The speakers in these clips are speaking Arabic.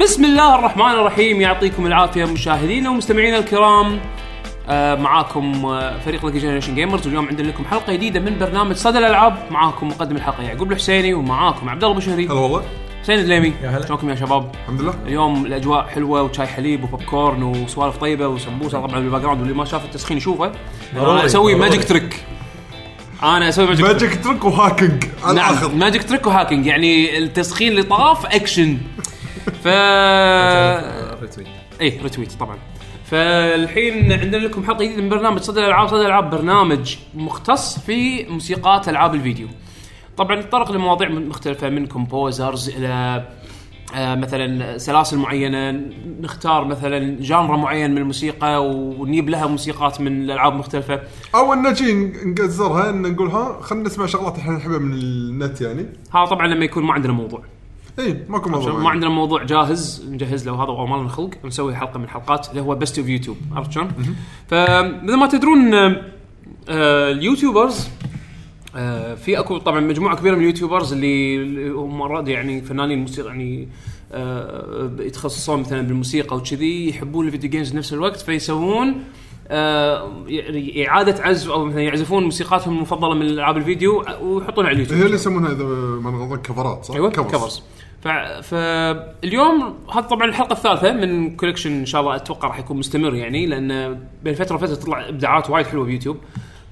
بسم الله الرحمن الرحيم. يعطيكم العافية مشاهدينا ومستمعينا الكرام. آه معاكم آه فريق Lucky Generation Gamers واليوم عندنا لكم حلقة جديدة من برنامج صدى الألعاب. معاكم مقدم الحلقة يعقوب الحسيني ومعاكم عبد الله بشهري هلا والله. حسين الدليمي يا هلا. شلونكم يا شباب؟ الحمد لله. اليوم الأجواء حلوة وشاي حليب وبوب كورن وسوالف طيبة وسمبوسة طبعا بال background. واللي ما شاف التسخين يشوفه. ضروري، أنا أسوي ضروري. ماجيك تريك أنا أسوي ماجيك تريك ماجيك تريك وهاكينج على الآخر نعم magic trick و hacking يعني التسخين اللي طاف اكشن ف retweet إيه retweet طبعا. فالحين عندنا لكم حلقة جديدة من برنامج صدى الالعاب صدى الالعاب برنامج مختص في موسيقات ألعاب الفيديو. طبعا نتطرق لمواضيع مختلفة من composers إلى آه، مثلا سلاسل معينة. نختار مثلا genre معين من الموسيقى ونجيب لها موسيقات من الالعاب مختلفة. أو إن نجي نقزرها إن نقول ها خلينا نسمع شغلات إحنا نحبها من النت يعني. هذا طبعا لما يكون ما عندنا موضوع. اي ماكو موضوع ما عندنا موضوع جاهز نجهز له هذا أو ما لنا خلق. نسوي حلقة من الحلقات اللي هو best of YouTube عرفت شلون؟ فمثل ما تدرون آه، ال YouTubers آه، في اكو طبعا مجموعة كبيرة من ال YouTubers اللي هم مرات يعني فنانين موسيقى يعني آه، يتخصصون مثلا بالموسيقى وكذي يحبون ال video games بنفس الوقت فيسوون آه، يعني إعادة عزف أو مثلا يعزفون موسيقاتهم المفضلة من ألعاب الفيديو ويحطونها على اليوتيوب هي اللي يسمونها إذا ما نغلط كفرات صح؟ أيوه covers. فاليوم هذا طبعا الحلقة الثالثة من collection إن شاء الله أتوقع راح يكون مستمر يعني لأن بين فترة وفترة تطلع إبداعات وايد حلوة بيوتيوب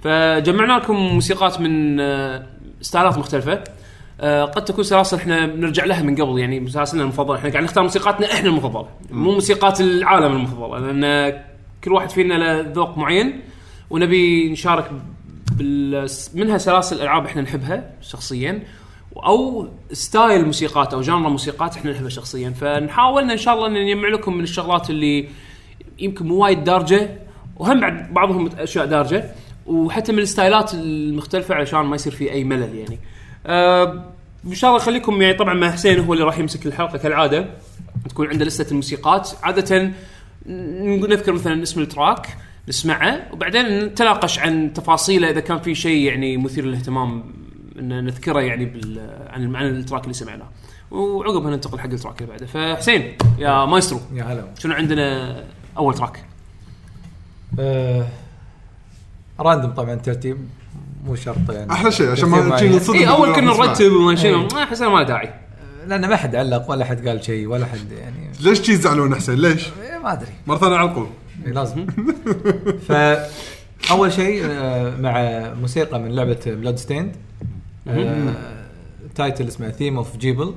فجمعنا لكم موسيقات من آه، ستايلات مختلفة. آه، قد تكون سلاسل إحنا بنرجع لها من قبل يعني سلاسلنا المفضلة. إحنا قاعد نختار موسيقاتنا إحنا المفضلة مو موسيقات العالم المفضلة لأن كل واحد فينا له ذوق معين ونبي نشارك بال... منها سلاسل ألعاب إحنا نحبها شخصيا أو style موسيقات أو genre موسيقات إحنا نحبها شخصيا. فنحاول إن شاء الله إن نجمع لكم من الشغلات اللي يمكن مو وايد دارجة وهم بعد بعضهم أشياء دارجة. وحتى من الستايلات المختلفة علشان ما يصير في أي ملل يعني. أه إن شاء الله خليكم يعني طبعا مع حسين هو اللي راح يمسك الحلقة كالعادة تكون عنده لستة الموسيقات عادة نذكر مثلا اسم ال track نسمعه وبعدين نتناقش عن تفاصيله إذا كان في شيء يعني مثير للاهتمام إن نذكره يعني بال عن عن ال track اللي سمعناه وعقبها ننتقل حق ال track اللي بعده فحسين يا مايسترو يا هلا شنو عندنا أول track؟ آه random طبعا ترتيب مو شرط يعني. أحلى شيء عشان ما نجي. نصدق اي أول كنا. نرتب وما شنو إيه. ما حسنا ما له داعي. لأن ما حد علق ولا حد قال شيء ولا حد يعني. ليش شي يزعلون حسين ليش؟ إيه، ما أدري. مرة ثانية علقوا إيه، لازم. ف أول شيء آه، مع موسيقى من لعبة Bloodstained title اسمه Theme of Gebel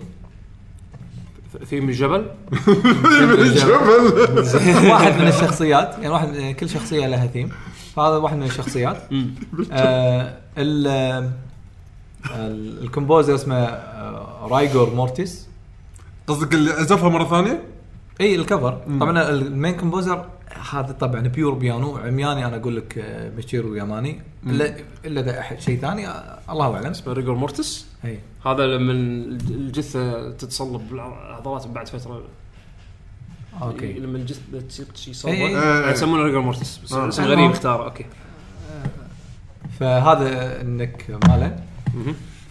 في من الجبل جبل واحد من الشخصيات يعني واحد كل شخصية لها ثيم فهذا واحد من الشخصيات. آه ال ال- ال composer اسمه آه، Rigor Mortis. قصدك اللي عزفها مرة ثانية؟ إي ال cover. طبعا ال main composer هذا طبعا pure بيانو عمياني أنا أقول لك آه، Michiru Yamane إلا إلا إذا أح- شيء ثاني آه، الله أعلم. rigor mortis إي. هذا لما الجثة تتصلب بالعضلات بعد فترة okay. لما الجثه تصير شيء إي إي. صلبه إيه. يسمونه rigor mortis بس آه. اسم غريب اختار okay. فهذا ال nick ماله.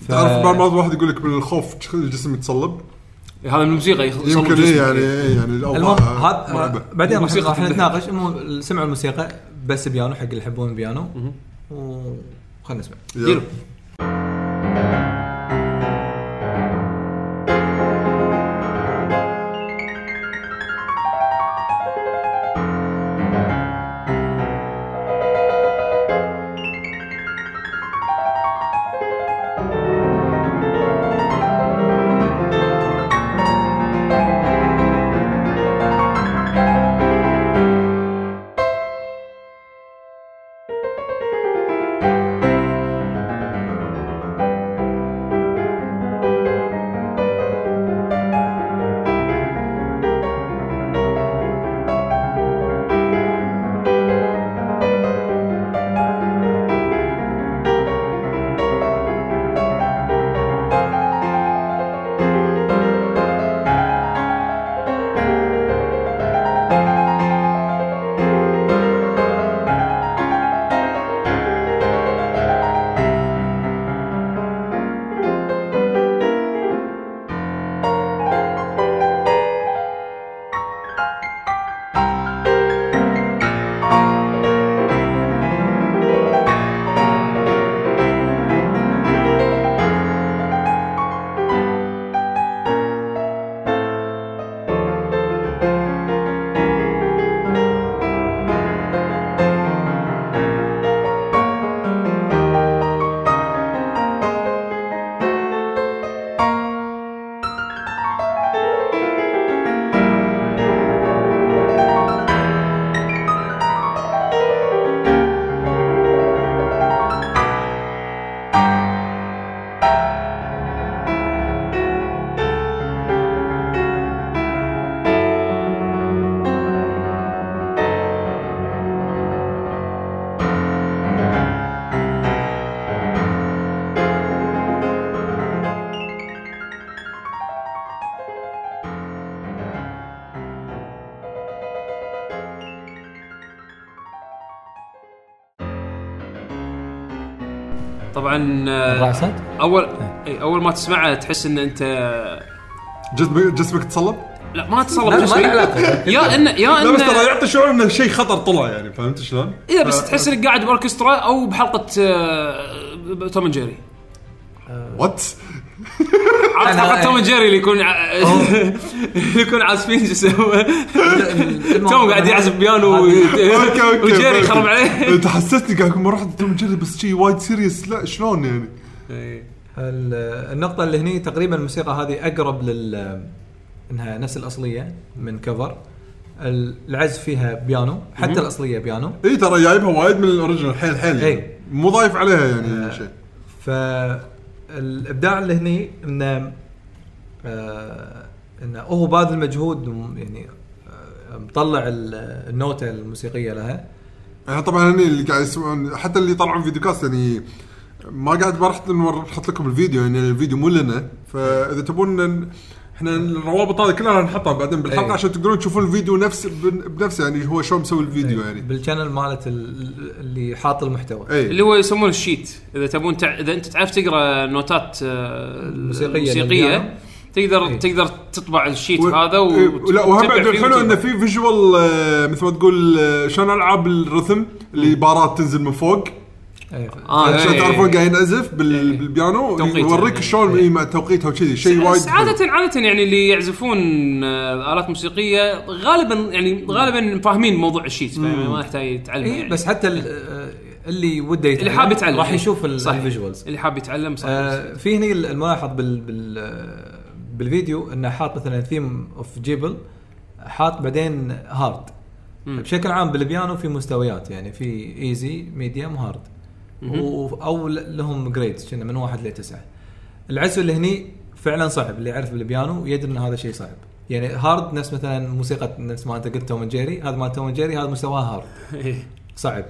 ف- تعرف بعض واحد يقول لك من الخوف الجسم يتصلب؟ هذا من الموسيقى يمكن. إيه يعني إيه يعني المهم الاوضاع هذا بعدين راح. نتناقش. سمعوا الموسيقى بس بيانو حق اللي يحبون البيانو وخلنا نسمع. يلا. ديروا. طبعا آه، الرعسات أول اول ما تسمعه تحس إن انت جسمك جسمك تصلب لا ما تصلب لا، ما له علاقة. يا ان يا لا بس ترى يعطي شعور إنه شيء خطر طلع يعني فهمت شلون؟ اذا بس تحس إنك قاعد بأوركسترا أو بحلقة آه، توم أند جيري وات عرفت أنا- حلقة توم أند جيري اللي يكون اللي يكون عازفين شو يسوي توم قاعد يعزف بيانو وجيري. يخرب عليه انت حسستني قاعد ما رحت توم جيري بس شيء وايد serious لا شلون يعني؟ ال- النقطة اللي هني تقريبا الموسيقى هذه أقرب لل إنها نفس الأصلية من cover ال- العزف فيها بيانو حتى الأصلية بيانو. إي ترى جايبها وايد من ال original حيل حيل. يعني. مو ضايف عليها يعني شيء. فالإبداع اللي هني إنه آه إنه هو باذل مجهود يعني آه مطلع ال- النوتة الموسيقية لها. يعني طبعا هني اللي قاعد يسمعون حتى اللي يطلعون video cast يعني ما قاعد نور- نحط لكم الفيديو يعني الفيديو مو لنا فإذا تبون ن- إحنا الروابط هذه كلها راح نحطها بعدين بالحلقة إي. عشان تقدرون تشوفون الفيديو نفس بن- بنفسه يعني هو شلون مسوي الفيديو يعني بال channel مالت ال- اللي حاط المحتوى اي اللي هو يسمونه ال sheet إذا تبون تع... إذا أنت تعرف تقرأ نوتات آه، موسيقية موسيقيه للبيانو. تقدر إيه. تقدر تطبع ال sheet و- هذا إيه، و لا وهم بعد الحلو. انه في visual آه، مثل ما تقول آه، شلون ألعاب ال rhythm اللي بارات تنزل من فوق إيه. آه، عشان إيه. تعرفون قاعد ينعزف بال- إيه. بالبيانو يوريك يعني. شلون إيه، مع توقيتها وكذي شيء وايد بس عادة عادة يعني اللي يعزفون آه، آلات موسيقية غالبا يعني غالبا فاهمين موضوع ال sheet فما يحتاج يتعلم اي يعني. بس حتى آه، اللي وده يتعلم اللي حاب يتعلم راح يشوف. ال visuals اللي حاب يتعلم صح آه في هني الملاحظ بال بال بالفيديو إنه حاط مثلا theme of جيبل حاط بعدين hard. بشكل عام بالبيانو في مستويات يعني في easy medium و hard و- أو لهم grades كنا من واحد لتسعه العزف اللي هني فعلا صعب اللي يعرف بالبيانو يدري إن هذا شيء صعب. يعني hard نفس مثلا موسيقى نفس ما أنت قلت توم جيري هذا مال توم جيري هذا مستواه hard إيه. صعب.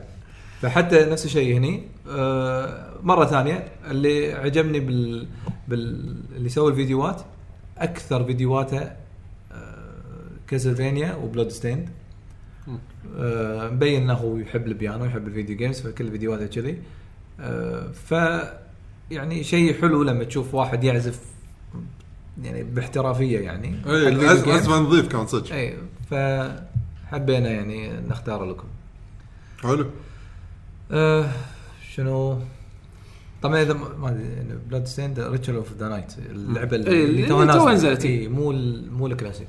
فحتى نفس الشيء هني آه مرة ثانية اللي عجبني بال, بال اللي سوى الفيديوهات أكثر فيديوهاته آه كاسلفينيا و Bloodstained مبين إنه هو يحب البيانو يحب ال video games فكل فيديوهاته كذي. آه ف يعني شيء حلو لما تشوف واحد يعزف يعني باحترافية يعني. اي. عزف نظيف كان صدق. اي فحبينا يعني نختار لكم. حلو. آه شنو؟ طبعا إذا ما أدري Bloodstained Ritual of the Night اللعبة إيه، اللي نازلة. نزلت،. اي مو مو الكلاسيك.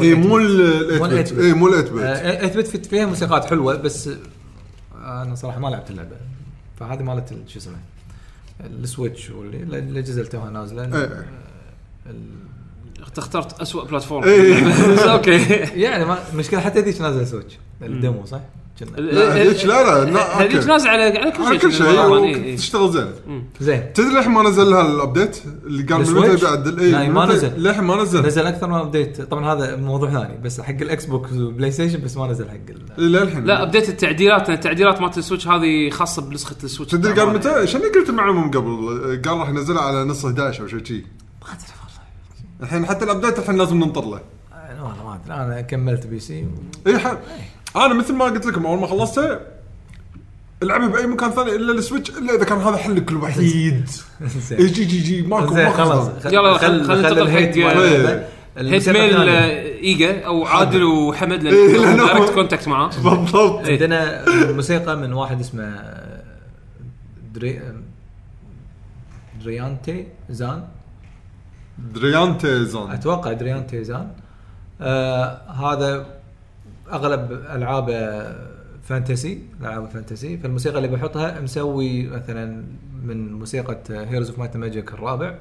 اي مو ال مو 8 ال bit اي مو ال 8 bit آه 8 bit فيها موسيقات حلوة بس آه أنا صراحة ما لعبت اللعبة. فهذه مالت ال- شو اسمه ال Switch واللي الاجهزه اللي توها نازلة. إيه. آه، ال- انت اخترت اسوء platform إيه. بس okay. يعني ما مشكلة حتى هذيك نازلة Switch. ال demo صح؟ لا، هذيك لا، لا، لا، هذيك. نازل على على كل على شيء كل شيء إيه، إيه. وتشتغل زين. زين. تدري للحين ما نزل لها ال update اللي قال من؟ متى بيعدل؟ اي ما نزل. للحين ما نزل. نزل أكثر من update طبعا هذا موضوع ثاني بس حق ال Xbox و PlayStation بس ما نزل حق ال- إي، للحين. لا update التعديلات. التعديلات مالت ال Switch هذه خاصة بنسخة ال Switch. تدري قال متى؟ شنو قلت المعلومه من قبل؟ قال راح ينزلها على نص 11 أو شيء شي. ما ادري والله. الحين حتى ال update الحين لازم ننطر له. أنا والله ما أدري. أنا كملت PC اي حل أنا مثل ما قلت لكم أول ما خلصتها العبها بأي مكان ثاني إلا ال Switch إلا إذا كان هذا حلك الوحيد. زين. GG GG ماكو زين ماكو خلاص. خلاص. يلا، خل- خل ننتقل ال hate حق- مال اللعبة. إيه. hate mail الثانية. آه، إيجا أو عادل وحمد إيه، لأن لأنه- direct contact معاه بالضبط. إيه. عندنا موسيقى من واحد اسمه دري دريانتي زان. دريانتي زون أتوقع دريانتي زان. آه هذا أغلب العابه fantasy ألعاب fantasy. فالموسيقى اللي بحطها مسوي مثلا من موسيقى Heroes of Might Magic الرابع.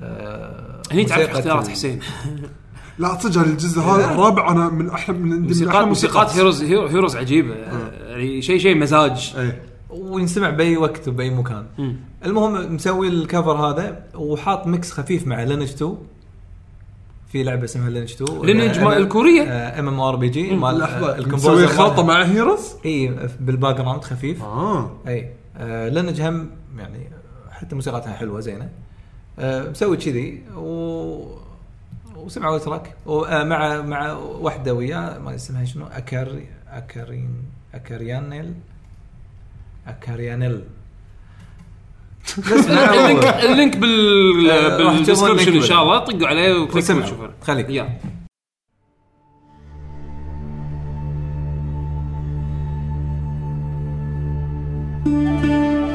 آه هني تعرف اختيارات حسين. لا صدق هذا الجزء هذا الرابع أنا من أحلى من موسيقات موسيقات Heroes Hero- Heroes عجيبة. يعني شيء شيء مزاج. اي وينسمع بأي وقت وبأي مكان. مم. المهم مسوي ال cover هذا وحاط mix خفيف مع Lineage 2 في لعبة اسمها Lineage 2 Lineage مال الكورية؟ ام ام ار بي جي مال لحظه ال composer مسوي خلطه. مع Heroes إي بال background خفيف. آه. إي آه Lineage هم يعني حتى موسيقتها حلوة زينة. آه مسوي كذي و وسمعوا التراك. ومع مع واحدة وياه ما اسمها شنو اكار اكارين اكاريانيل اكاريانيل اللينك اللينك بال بالدسكربشن إن شاء الله. طقوا عليه وكليكوا وسمعوا. وشوفوا. خليك. يلا. يعني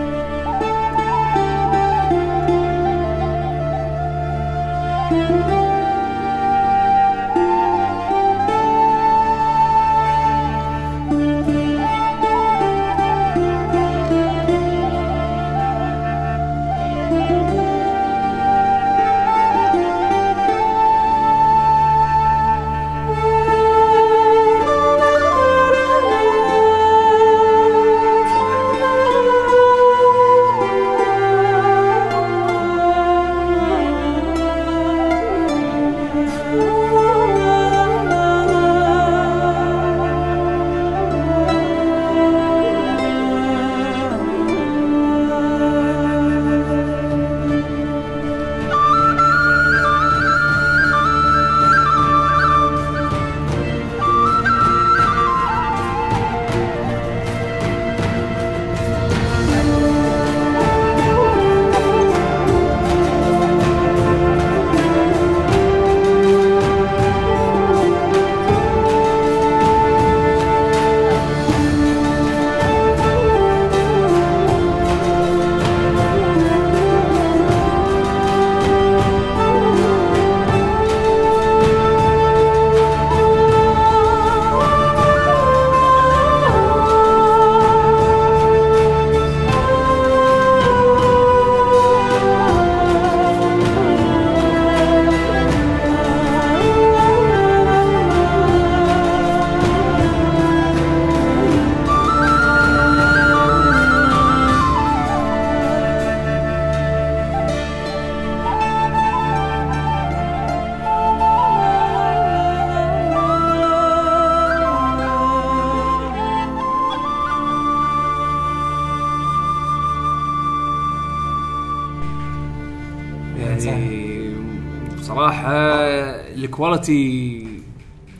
ال quality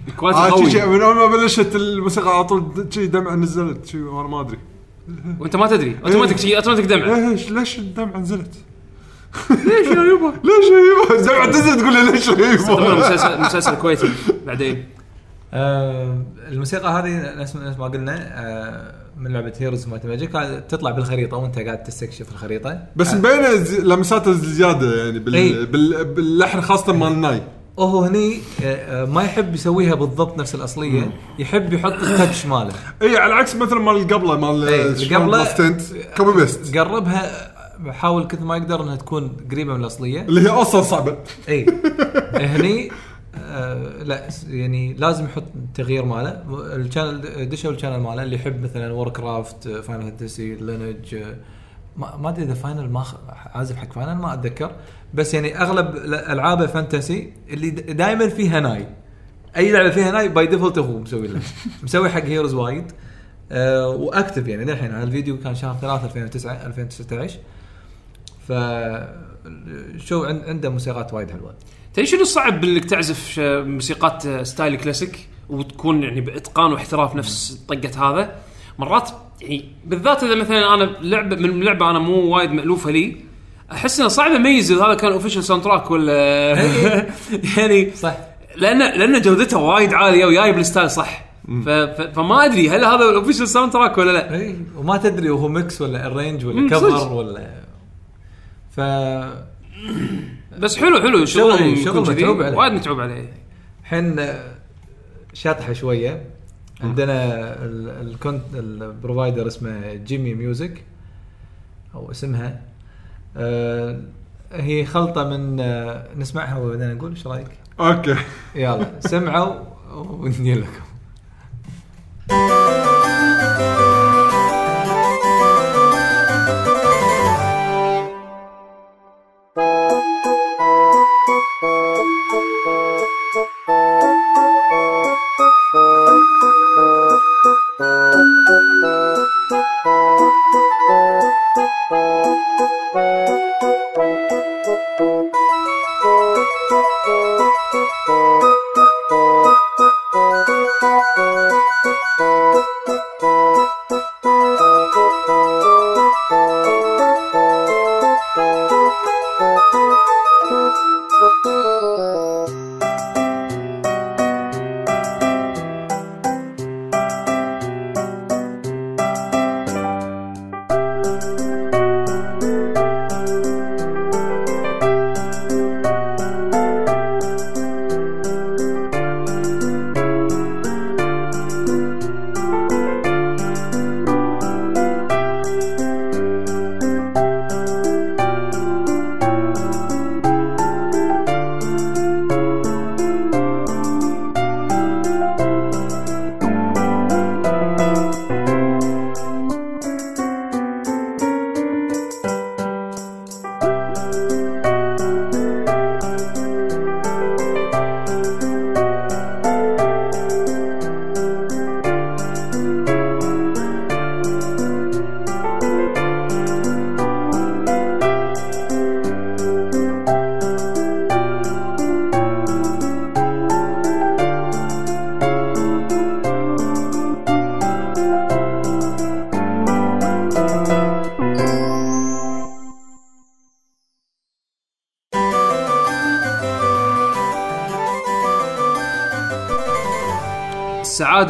ال quality آه شي- شي قوي من أول ما بلشت الموسيقى على طول شي دمعه نزلت شي وأنا ما أدري وأنت ما تدري أوتوماتيك شيء أوتوماتيك دمعه ليش ليش الدمعه نزلت؟ ليش يا يبا؟ ليش يا يبا؟ الدمعه تنزل تقول لي ليش يا يبا؟ مسلسل مسلسل كويتي بعدين آه الموسيقى هذه نفس نفس ما قلنا آه من لعبة Heroes مالت Magic تطلع بالخريطة وأنت قاعد تستكشف الخريطة بس مبينة زي- لمساته زياده يعني بال... إي. بال... باللحن خاصة مال ناي وهو هني آه، آه، ما يحب يسويها بالضبط نفس الأصلية يحب يحط ال touch ماله. إي على عكس مثلا مال اللي قبله مال اللي قبله- copy paste قربها حاول كثر ما يقدر إنها تكون قريبة من الأصلية. اللي هي أصلا صعبة. إي. هني آه لا س- يعني لازم يحط تغيير ماله. ال channel دشوا ال channel ماله اللي يحب مثلا Warcraft Final Fantasy Lineage ما أدري إذا Final ما عازف حق Final ما أتذكر. بس يعني أغلب ال- العابه fantasy اللي دائما فيها ناي. أي لعبة فيها ناي by default هو مسوي له مسوي حق Heroes وايد. آه و active يعني. للحين هذا الفيديو كان شهر 3 2009 2019 ف شو عن- عنده موسيقات وايد حلوة. تدري شنو الصعب إنك تعزف موسيقات style classic وتكون يعني بإتقان واحتراف نفس طقة هذا؟ مرات يعني بالذات إذا مثلا أنا لعبه من لعبة أنا مو وايد مألوفة لي أحس انه صعب اميز إذا هذا كان official soundtrack ولا يعني صح. لأن لأن جودته وايد عالية وجاي بال style صح. ف... ف... فما أدري هل هذا ال official soundtrack ولا لا؟ إي وما تدري وهو mix ولا arrange ولا cover. ولا ف بس حلو حلو شغل- شغل متعوب عليه. وايد متعوب عليه. الحين شاطحه شوية. عندنا ال- ال content ال provider اسمه جيمي Music أو اسمها. آه، هي خلطة من آه، نسمعها وبعدين نقول إيش رأيك؟ okay. يلا سمعوا ونجي لكم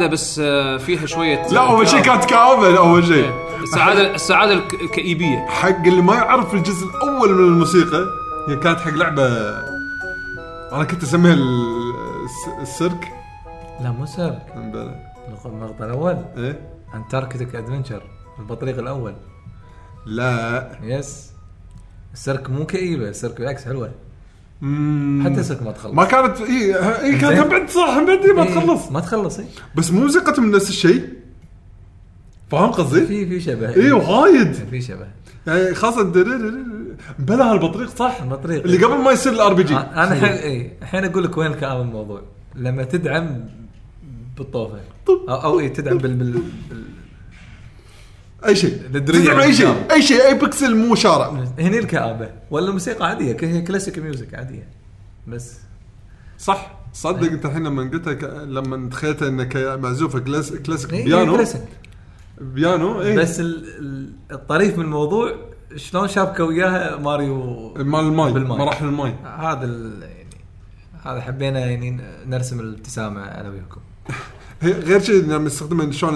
السعاده بس آه، فيها شوية لا أول شيء كانت كآبة أول شيء. السعادة السعادة الك- الكئيبية. حق اللي ما يعرف الجزء الأول من الموسيقى هي كانت حق لعبة أنا كنت أسميها ال- الس- السيرك. لا مو سيرك. المقطع الأول. إيه. Antarctic Adventure البطريق الأول. لا. بس السيرك مو كئيبة السيرك بالعكس حلوة. حتى السيرك ما تخلص. ما كانت إي إي كانت. هم بعد صح هم بعد ما تخلص. ما تخلص إي. بس مو موسيقتهم نفس الشيء. فاهم قصدي؟ في في شبه. إي وايد. في شبه. يعني خاصة. بلا هالبطريق صح؟ البطريق. اللي قبل ما يصير ال RPG أنا الحين إي الحين أقول لك وين الكآبه الموضوع. لما تدعم بالطوفة. أو, أو إي تدعم بال, بال, بال أي شيء. تدعم أي شيء. بالجام. أي شيء. أي بكسل مو شارع. هني الكآبة. ولا الموسيقى عادية. هي classic music عادية. بس. صح. صدق أنت الحين لما قلتها ك... لما تخيلتها انها ك- معزوفة class... classic هي بيانو. كلاسيك بيانو اي بس ال- ال- الطريف من الموضوع شلون شابكة وياها ماريو مال الماي. مراحل الماي. هذا ال- يعني هذا حبينا يعني نرسم الابتسامة أنا وياكم. غير شيء لما يستخدم شلون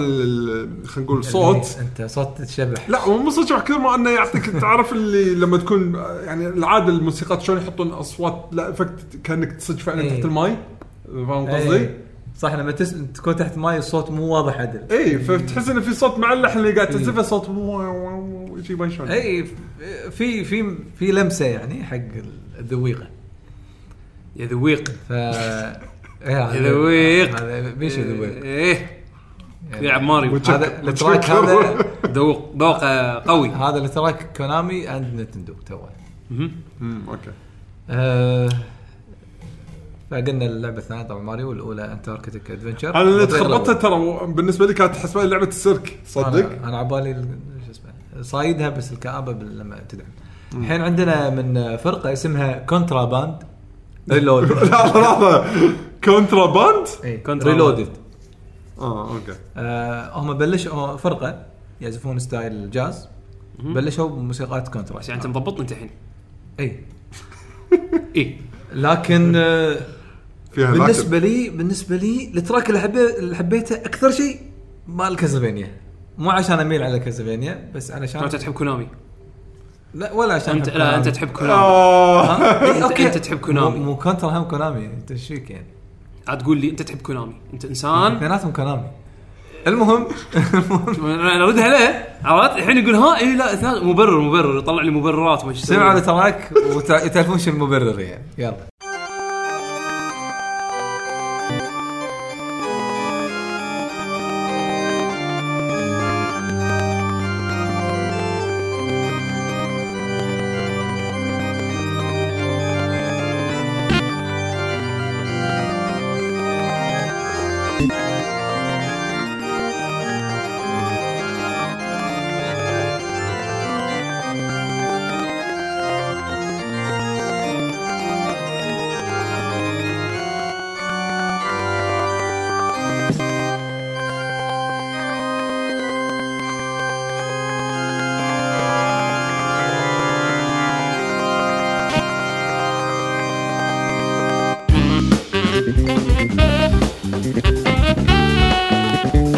خلينا نقول صوت أنت صوت تشبح لا هو مو صوت شبح كثر ما أنه يعطيك تعرف اللي لما تكون يعني العادة الموسيقات شلون يحطون أصوات لا effect كأنك تصج فعلا إيه. تحت الماي فاهم قصدي؟ إيه. صح لما تس... تكون تحت ماي الصوت مو واضح عدل اي فتحس إنه في صوت معلح اللي قاعد إيه. تعزفه صوت شيء ما شلون اي في في في لمسة يعني حق الذويقة يا ذويق إيه هذا- ذويق هذا بيش ذويق إيه. يلعب ماريو هذا ال track هذا ذوق ذوق آه، قوي. هذا ال track Konami and Nintendo too مهم. امم أوكي. أه فقلنا اللعبة الثانية طبعا ماريو الأولى Antarctic Adventure أنا اللي تخربطها ترى بالنسبة لي كانت حسبها لعبة السيرك. صدق؟ أنا, أنا عبالي ال- شو اسمه صايدها بس الكآبة بال- لما تدعم. الحين عندنا من فرقة اسمها Contra Band لحظه لحظه Contra Band Contra Band. Reloaded آه أوكي. آه هم بلشوا فرقة يعزفون style جاز بلشوا بموسيقات Contra. بس يعني أنت مضبطني أنت الحين. اي اي لكن آه فيها بالنسبة لي بالنسبة لي ال track اللي حبي اللي حبيته أكثر شيء مال Castlevania مو عشان أميل على Castlevania بس علشان أنت تحب Konami. لا ولا عشان انت لا. أنت تحب كونامي. آه. إيه، أنت- أوكي. أنت تحب كونامي. مو, مو كونترا هم كونامي. أنت إيش فيك يعني؟ عاد تقول لي أنت تحب كونامي. أنت إنسان. اثنيناتهم كونامي. المهم أنا أردها له عرفت؟ الحين يقول ها اي لا اثنين مبرر مبرر. يطلع لي مبررات وش سمعوا ال track وتعرفون شو المبرر يعني. يلا. Thank you.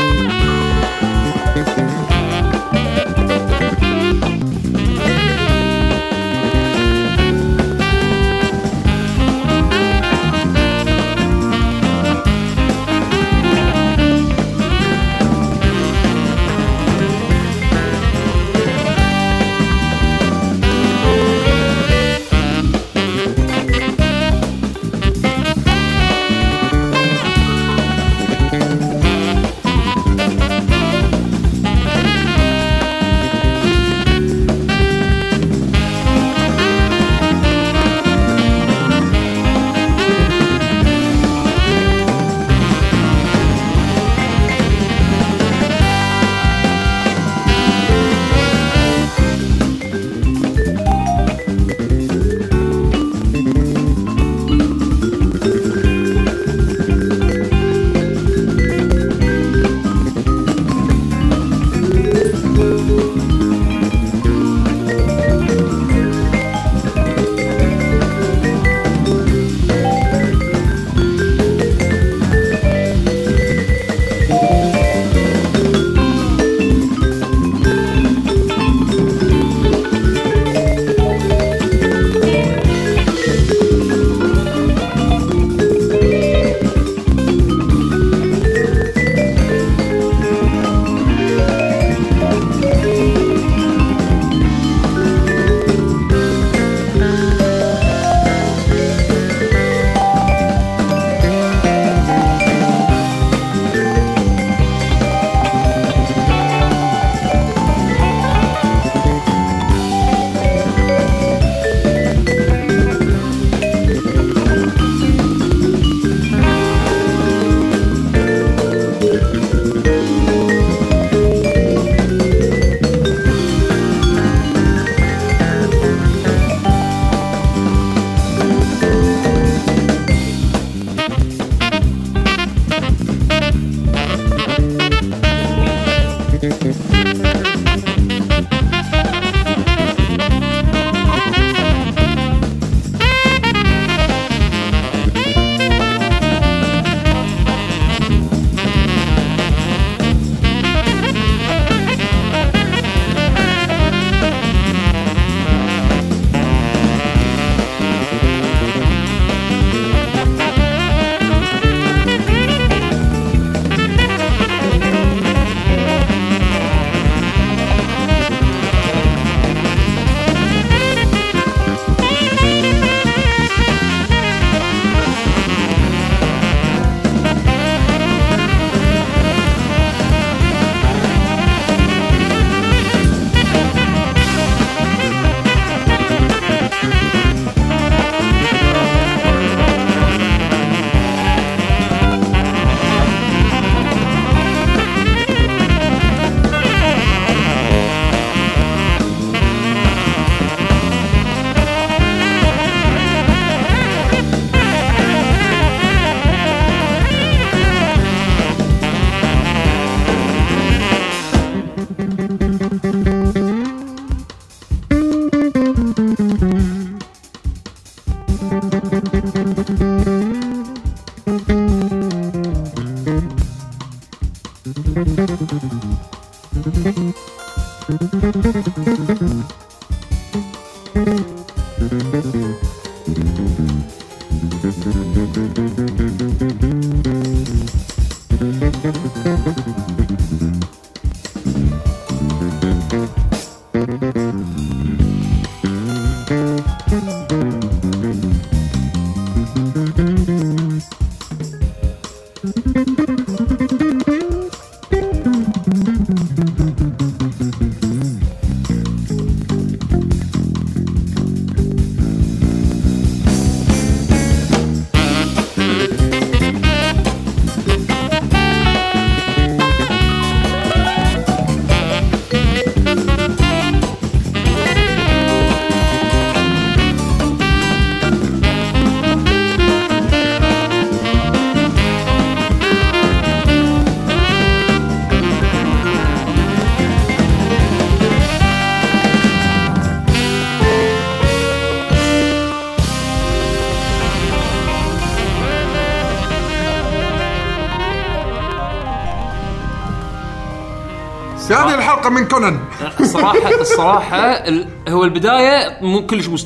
الصراحة ال- هو البداية مو كلش مو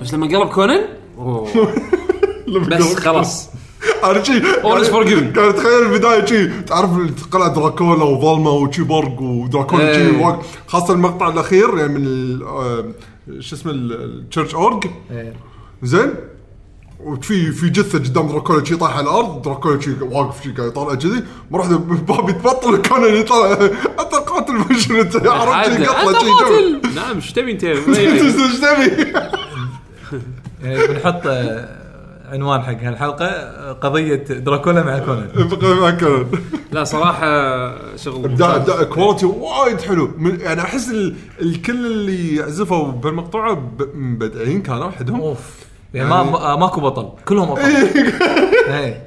بس لما قلب كونان أوه. بس خلاص أنا شي All is forgiven. كان تخيل البداية شي تعرف قلعة دراكولا وظلمة وشي برق ودراكولا شي إيه. خاصة المقطع الأخير يعني من ال- آه، شو اسمه ال church organ إيه. زين وفي في جثة قدام دراكولا شي طايح على الأرض دراكولا شي واقف شي قاعد يطالع كذي مرة واحدة باب يتبطل كونان يطلع قاتل مجرم أنت عرفت شي جو. نعم إيش تبي انت. إيش تبي؟ يعني بنحط آه، عنوان حق هالحلقة آه، قضية دراكولا مع كونان. مع كونان. لا صراحة شغل ابداع. ابداع quality وايد حلو. من يعني أحس ال- الكل اللي يعزفوا بالمقطوعه ب- مبدعين كانوا وحدهم. أوف. يعني ما ما- ماكو بطل. كلهم ابطال إيه.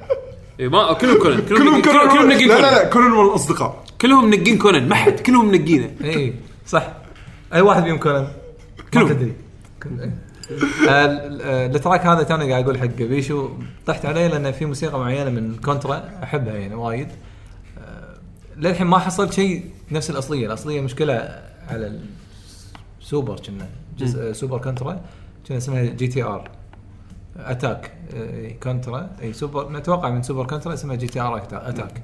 إيه، ما كلهم كونان. كلهم كلهم كلهم كلهم لا لا لا كونان. كونان والأصدقاء. كلهم منقين كونان ما حد كلهم منقينه. اي صح. أي واحد فيهم كونان؟ كلهم. تدري. آه، ال- آه، ال track هذا توني قاعد أقول حق بيشو طحت عليه لأن في موسيقى معينة من كونترا أحبها يعني وايد. آه، للحين ما حصلت شيء نفس الأصلية، الأصلية مشكلة على السوبر كنا جزء آه، سوبر كونترا كنا اسمها GTR. Attack آه، كونترا أي سوبر نتوقع من سوبر كونترا اسمها GTR Attack.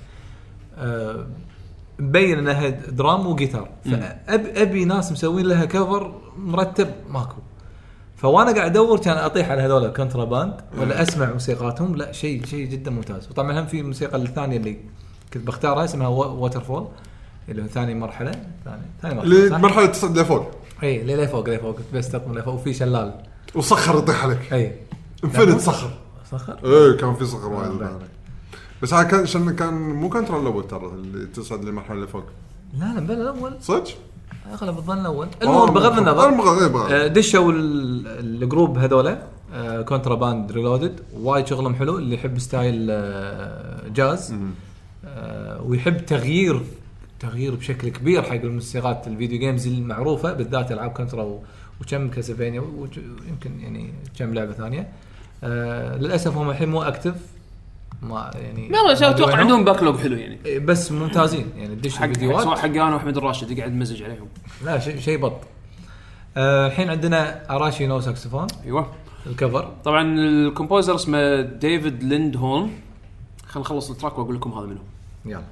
آه، مبين انها drum وجيتار. فأب أبي ناس مسوين لها cover مرتب ماكو. فأنا قاعد أدور كان أطيح على هذول Contra Band ولا أسمع موسيقاتهم لا شيء شيء جدا ممتاز. وطبعا هم في الموسيقى الثانية اللي كنت بختارها اسمها Waterfall اللي هو ثاني مرحلة. ثاني ثاني مرحلة صح؟ لمرحلة تصعد لفوق. اي لي فوق لي فوق بس تطم لفوق. وفي شلال. وصخر يطيح عليك. اي infinite صخر صخر؟ إيه كان في صخر وايد. بس هذا كان عشان كان مو كونترا الأول ترى اللي تصعد للمرحله اللي فوق لا لا بل الأول. صدق؟ اغلب الظن الأول. المهم بغض النظر. إيه، آه، دشوا ال- ال group هذولا آه، Contra Band Reloaded وايد شغلهم حلو اللي يحب style آه، جاز. آه، ويحب تغيير تغيير بشكل كبير حق الموسيقات. ال video games المعروفة بالذات ألعاب كونترا وكم Castlevania ويمكن يعني كم لعبة ثانية. آه، للأسف هم الحين مو active ما يعني لا ما أتوقع عندهم backlog حلو يعني. وينهم. بس ممتازين. يعني تدش حق الفيديوهات. سواء حق أنا وأحمد الراشد قاعد مزج عليهم. لا شيء شيء بط. آه، الحين عندنا Arashi no Saxophone. أيوه. ال cover. طبعا ال composer اسمه David Lindholm خلينا نخلص التراك وأقول لكم هذا منه يلا.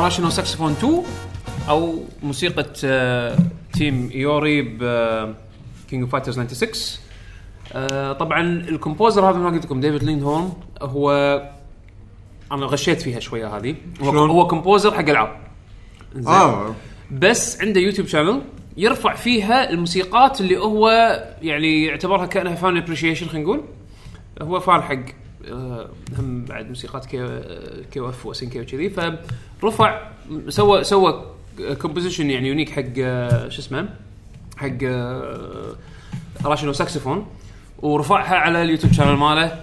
Arashi no Saxophone 2 أو موسيقى آه، تيم إيوري ب King of Fighters 96 آه، طبعا ال composer هذا ما قلت لكم ديفيد ليندهورن هو أنا غشيت فيها شوية هذه. هو؟ هو composer حق ألعاب؟ آه. بس عنده يوتيوب channel يرفع فيها الموسيقات اللي هو يعني يعتبرها كأنها fan appreciation خلينا نقول. هو fan حق هم بعد موسيقات كي KOF و SNK وكذي. فرفع سوى سوى composition يعني unique حق شو اسمه؟ حق آه، Arashi no Saxophone ورفعها على اليوتيوب channel ماله.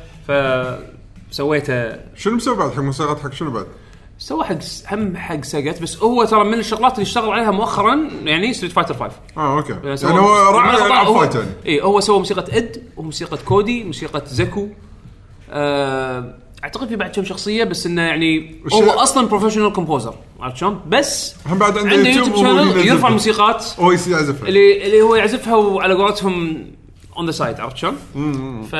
فسويته. شنو مسوي بعد؟ حق موسيقات حق شنو بعد؟ سوى حق هم حق Sagat بس هو ترى من الشغلات اللي اشتغل عليها مؤخرا يعني Street Fighter 5 آه أوكي. يعني هو راعي العاب هو- fight يعني اي هو سوى موسيقى إد وموسيقى كودي موسيقى زكو. أعتقد في بعد كم شخصية بس إنه يعني هو أصلا professional composer عرفت شلون؟ بس بعد عنده عنده يوتيوب يوتيوب وهو channel. يرفع موسيقات هو يس- يعزفها اللي اللي هو يعزفها وعلى قولتهم on the side عرفت شلون؟ ف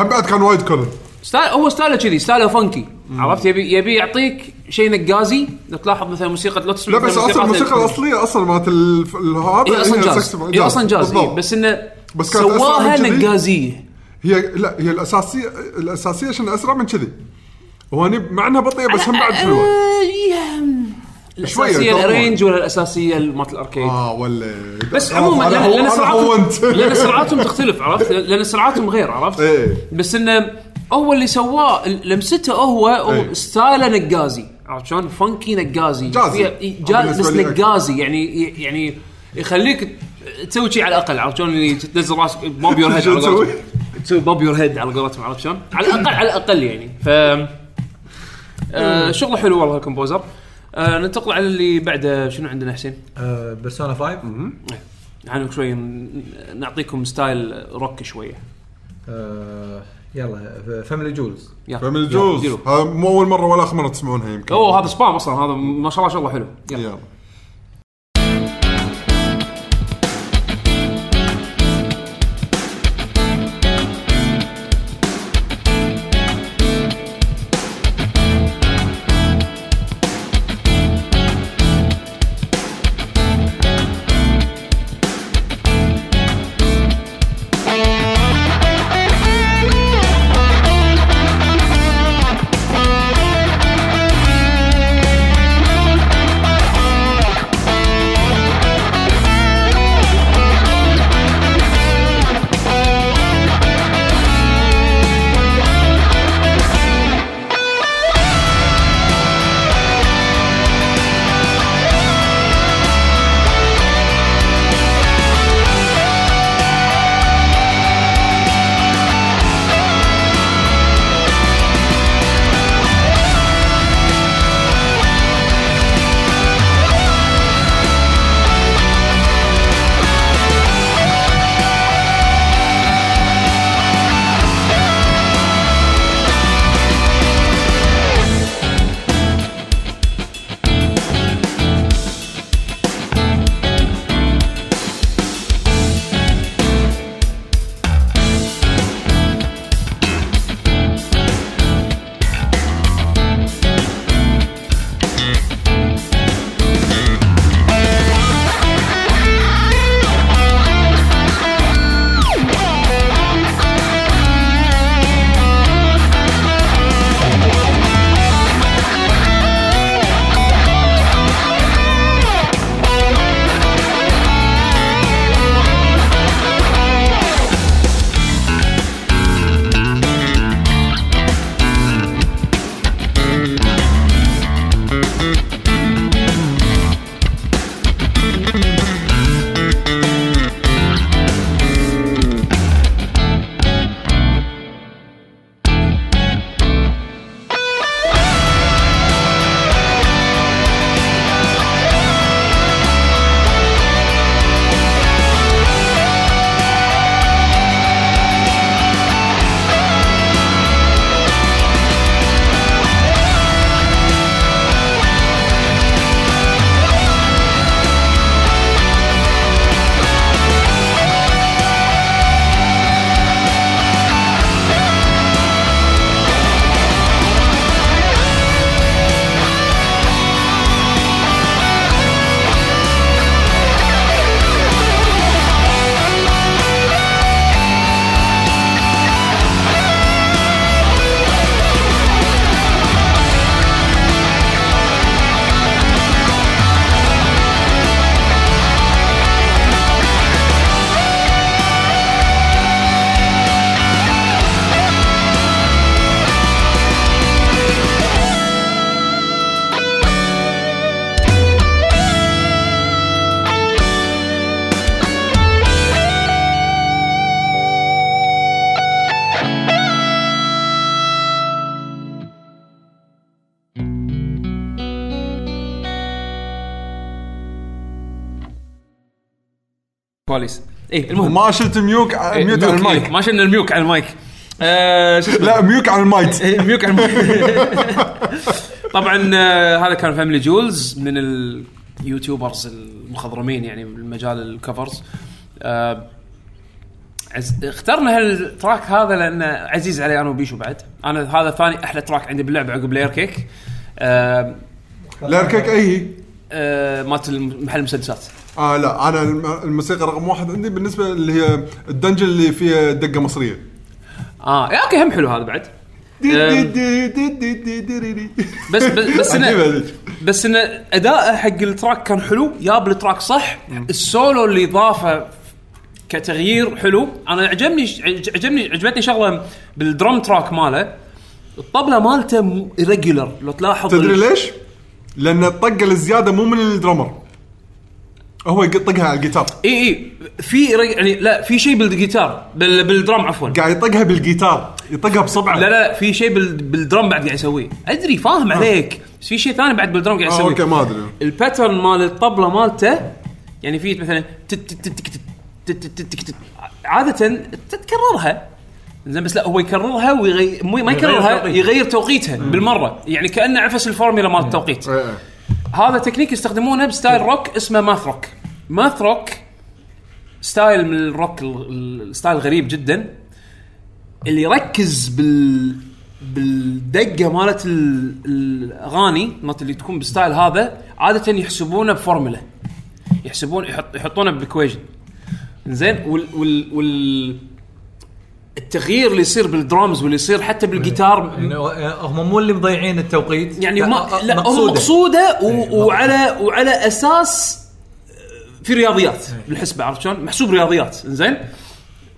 هم بعد كان وايد cool ال style هو style ه كذي style ه funky عرفت؟ يبي يبي يعطيك شيء نقازي لو تلاحظ مثلا موسيقى لو تسمع لا بس مثلاً أصلا الموسيقى الأصلية أصلا مالت ال- ال- هذا هي أصلا جاز هي أصلا جاز بالضبط. إيه بس إنه بس كانت أسرع سواها من كذي. نقازيه هي لا هي الأساسية الأساسية عشان أسرع من كذي هو هني مع إنها بطيئة بس هم بعد حلوة شوية الأساسية طبعاً. ال arrange ولا الأساسية مالت ال arcade آه ولا بس عموما أنا لأن أنا سرعاتهم. لأن سرعاتهم تختلف عرفت لأن سرعاتهم غير عرفت إيه بس إنه هو اللي سواه لمسته هو هو إيه. style ه نقازي عرفت شلون؟ funky نقازي jazzy. بس. نقازي يعني يعني يخليك تسوي شيء على الأقل عرفت شلون اللي تنزل راسك bob your head تسوي؟ bob your head على قولتهم عرفت شلون؟ على الاقل على الأقل يعني. ف آه شغلة حلو والله ال composer آه ننتقل على اللي بعده شنو عندنا حسين؟ Persona 5 يعني شوي نعطيكم style rock شوية. آه، يلا FamilyJules ديروا. هذا مو أول مرة ولا اخر مرة تسمعونها يمكن. أوه هذا سبام أصلا هذا ما شاء الله شغلة حلو يلا. كواليس اي المهم. ما شلت mute إيه، mute على إيه، المايك. ما شلنا ال mute على المايك. آه، لا mute على المايك. إيه، mute على المايك. طبعا آه، هذا كان FamilyJules من ال YouTubers المخضرمين يعني بالمجال ال covers آه، عز... اخترنا هال track هذا لأنه عزيز علي أنا وبيشو بعد. أنا هذا ثاني أحلى track عندي باللعبة عقب Layer Cake آه Layer Cake أي هي؟ آه مالت محل المسدسات. آه لا أنا الموسيقى رقم واحد عندي بالنسبة اللي هي ال dungeon اللي فيها دقة مصرية. آه أوكي هم حلو هذا بعد. بس بس انه بس انه اداءه حق ال track كان حلو ياب ال track صح. نعم. السولو اللي ضافه كتغيير حلو. أنا عجبني عجبني عجبتني شغلة بال drum track ماله. الطبلة مالته regular لو تلاحظ تدري ليش؟ لأن الطقة الزيادة مو من ال drummer. هو يطقها على الجيتار اي اي في يعني لا في شيء بالجيتار بال... بال drum عفوا قاعد يطقها بالجيتار يطقها بصبعه لا لا في شيء بال... بال drum بعد قاعد يسويه ادري فاهم آه. عليك بس في شيء ثاني بعد بال drum قاعد يسويه آه أوكي ما ادري ال pattern مال الطبله مالته يعني في مثلا عاده تتكررها زين بس لا هو يكررها ويغير ما يكررها يغير توقيتها بالمرة يعني كانه عفس الفورميلا مال التوقيت هذا تكنيك يستخدمونه ب style rock اسمه math rock math rock style من الروك ال- ال- ال style غريب جدا اللي يركز بال بالدقة مالت ال- الأغاني مالت اللي تكون بال style هذا عادة يحسبونه بفورمولا. يحسبون يحط يحطونه ب equation زين؟ وال وال وال التغيير اللي يصير بالدرامز واللي يصير حتى بالجيتار يعني هم مو اللي مضيعين التوقيت. يعني ما آه، لا هم مقصودة. مقصودة و- إيه، وعلى وعلى أساس في رياضيات بالحسبة عرفت شلون؟ محسوب رياضيات زين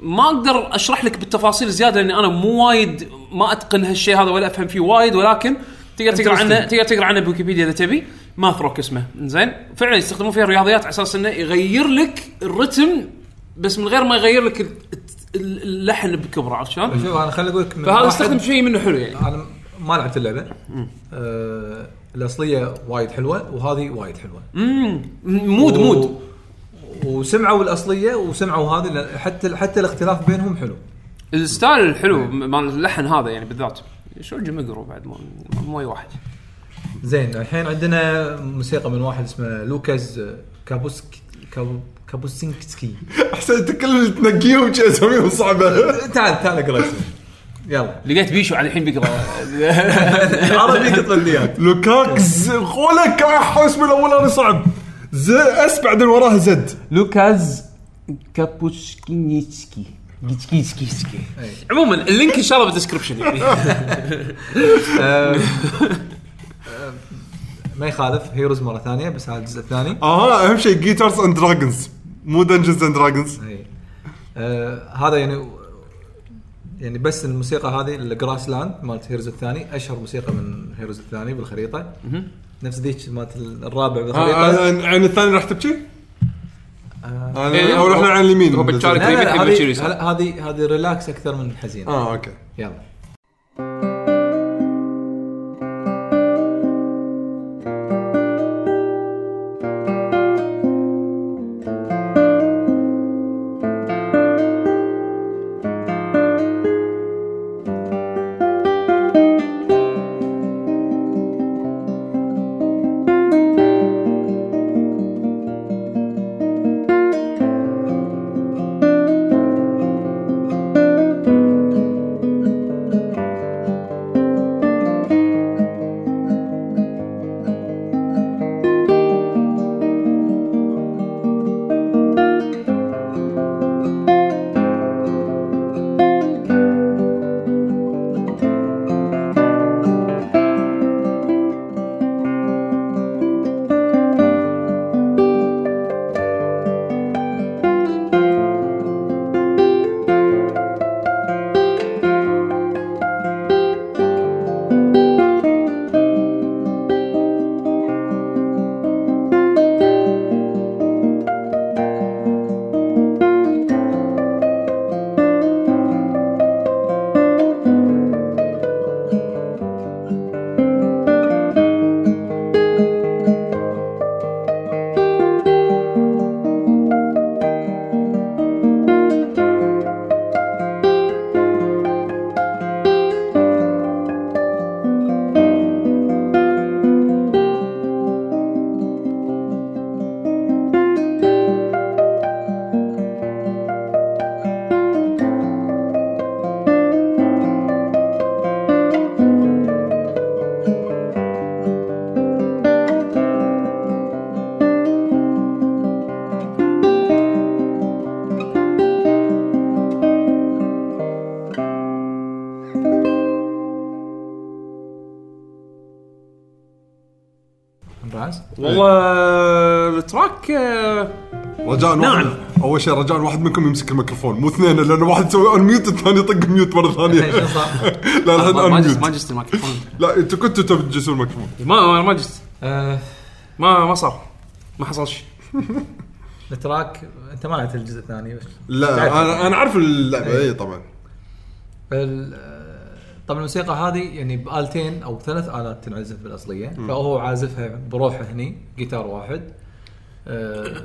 ما أقدر أشرح لك بالتفاصيل زيادة لاني أنا مو وايد ما أتقن هالشيء هذا ولا أفهم فيه وايد ولكن تقدر تقرأ عنه تقدر تقرأ عنه بويكيبيديا إذا تبي. math rock اسمه زين فعلا يستخدمون فيها الرياضيات على أساس إنه يغير لك الرتم بس من غير ما يغير لك ال- ال- اللحن بكبره عرفت شلون؟ شوف أنا خليني أقول لك فهذا استخدم شيء منه حلو يعني. أنا ما لعبت اللعبة. آه الأصلية وايد حلوة وهذه وايد حلوة. امم mood و- mood وسمعوا الأصلية وسمعوا هذه حتى حتى الاختلاف بينهم حلو. ال style الحلو مال اللحن هذا يعني بالذات. شو جمقرو بعد؟ مو مو أي واحد. زين الحين عندنا موسيقى من واحد اسمه لوكاز كابوسك كابو كابوسينكسكي. أحسن أنت كل اللي تنقيهم أساميهم صعبة. تعال تعال أقرأ اسمه. يلا. لقيت بيشو على الحين بيقرأ. عربي تقليات لوكاكس قولك اسم الاولاني صعب. ز أس بعدين وراها زد لوكاز كابوشكينيتسكي عموما ال link إن شاء الله بال description يعني. ما يخالف Heroes مرة ثانية بس هذا الجزء الثاني. أها أهم شيء Guitars and Dragons مو Dungeons and Dragons أي. آه هذا يعني يعني بس الموسيقى هذه ال grassland مالت Heroes الثاني أشهر موسيقى من Heroes الثاني بالخريطة. نفس ذيك مالت الرابع بالخريطه عين الثاني راح تبكي؟ آه إيه، أو رحنا على اليمين. هو بالتالي- هذه هذه relax أكثر من حزين آه okay. يلا. رجاء نعم. واحد أول شيء رجاء واحد منكم يمسك الميكروفون مو اثنين لأن واحد يسوي unmute الثاني يطق mute مرة ثانية؟ لا الحين ما جست ما جست الميكروفون. لا أنتوا كنتوا تبي تجلسون الميكروفون. ما ما جست. آه، ما ما صار. ما حصلش. ال track أنت ما لعبت الجزء الثاني بس. لا. أنا أنا عارف اللعبة إيه. اي طبعا. ال- آه، طبعا الموسيقى هذه يعني بآلتين أو ثلاث آلات تنعزف بالأصلية. فهو عازفها بروحه هني جيتار واحد. آه،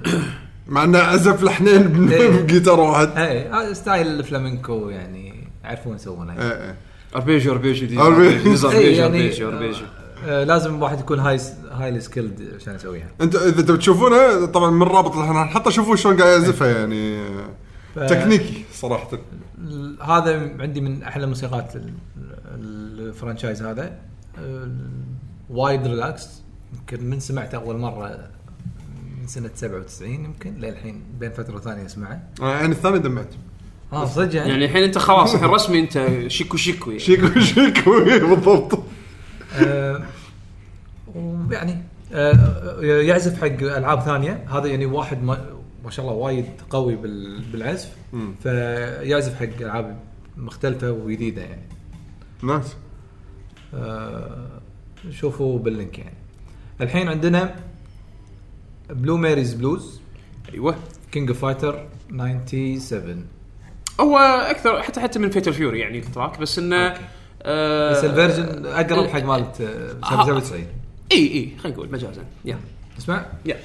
مع إنه عزف لحنين إيه. بجيتار واحد. إيه هذا style الفلامنكو يعني يعرفون يسوونه إيه إيه. arpeggio arpeggio دي. arpeggio إيه، يعني arpeggio arpeggio آه، لازم واحد يكون high highly skilled عشان يسويها. أنت إذا تبي تشوفونه طبعا من الرابط اللي إحنا نحطه شوفوا شلون قاعد يعزفها يعني. ف- تكنيكي صراحة. هذا عندي من أحلى موسيقات ال- ال franchise هذا. آه، وايد relax يمكن من سمعته أول مرة من سنة 97 يمكن للحين بين فترة ثانية اسمعه يعني الثاني دمعت. آه صدق يعني, يعني الحين انت خلاص الحين رسمي انت شيكو شيكو يعني. شيكو شيكو إيه، بالضبط. آه، ويعني آه، يعزف حق ألعاب ثانية. هذا يعني واحد ما, ما شاء الله وايد قوي بال- بالعزف. مم. فيعزف حق ألعاب مختلفة وجديدة يعني. nice. آه، شوفوا بال link يعني. الحين عندنا Blue Mary's Blues أيوه. King of Fighters 97 هو أكثر حتى حتى من Fatal Fury يعني ال track بس إنه. آه بس ال version أقرب حق مالت آه، آه. 97 إي إي خلينا نقول مجازا. يا. اسمع. يا.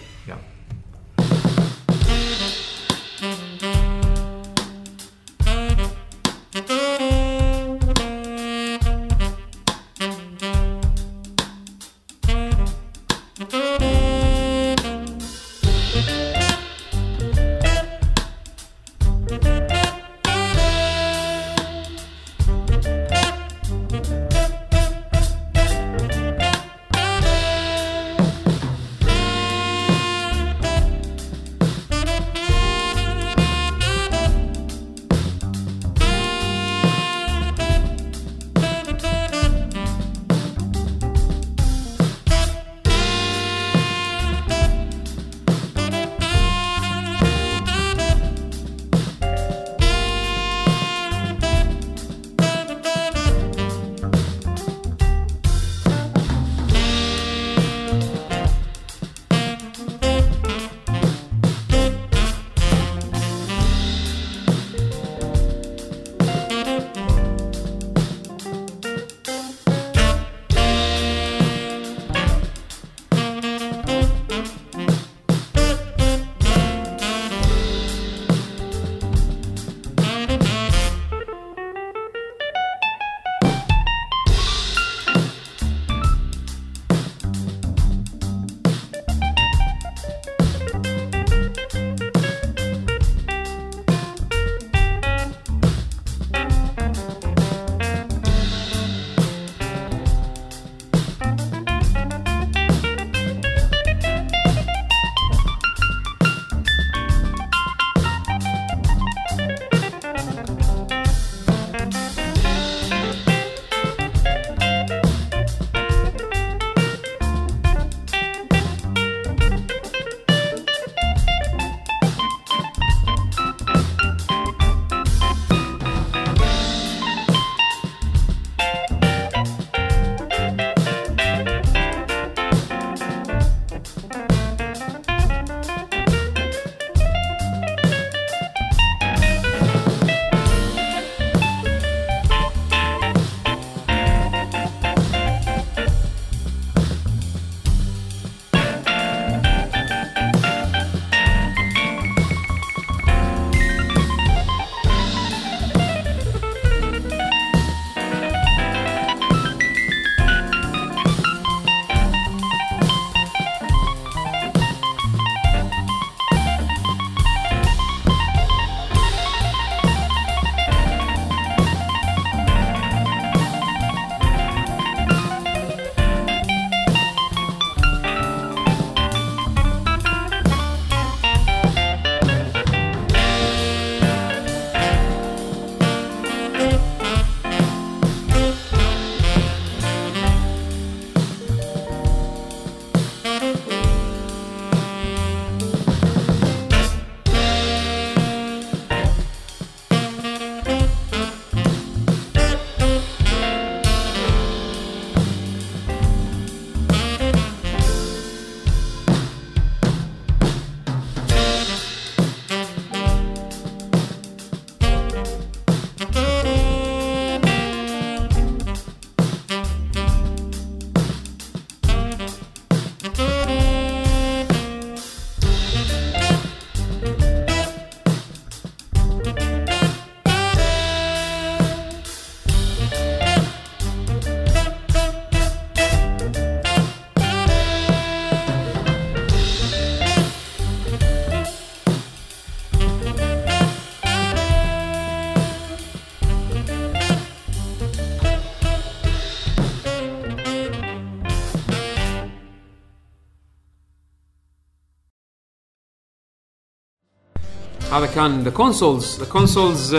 هذا كان The Consouls The Consouls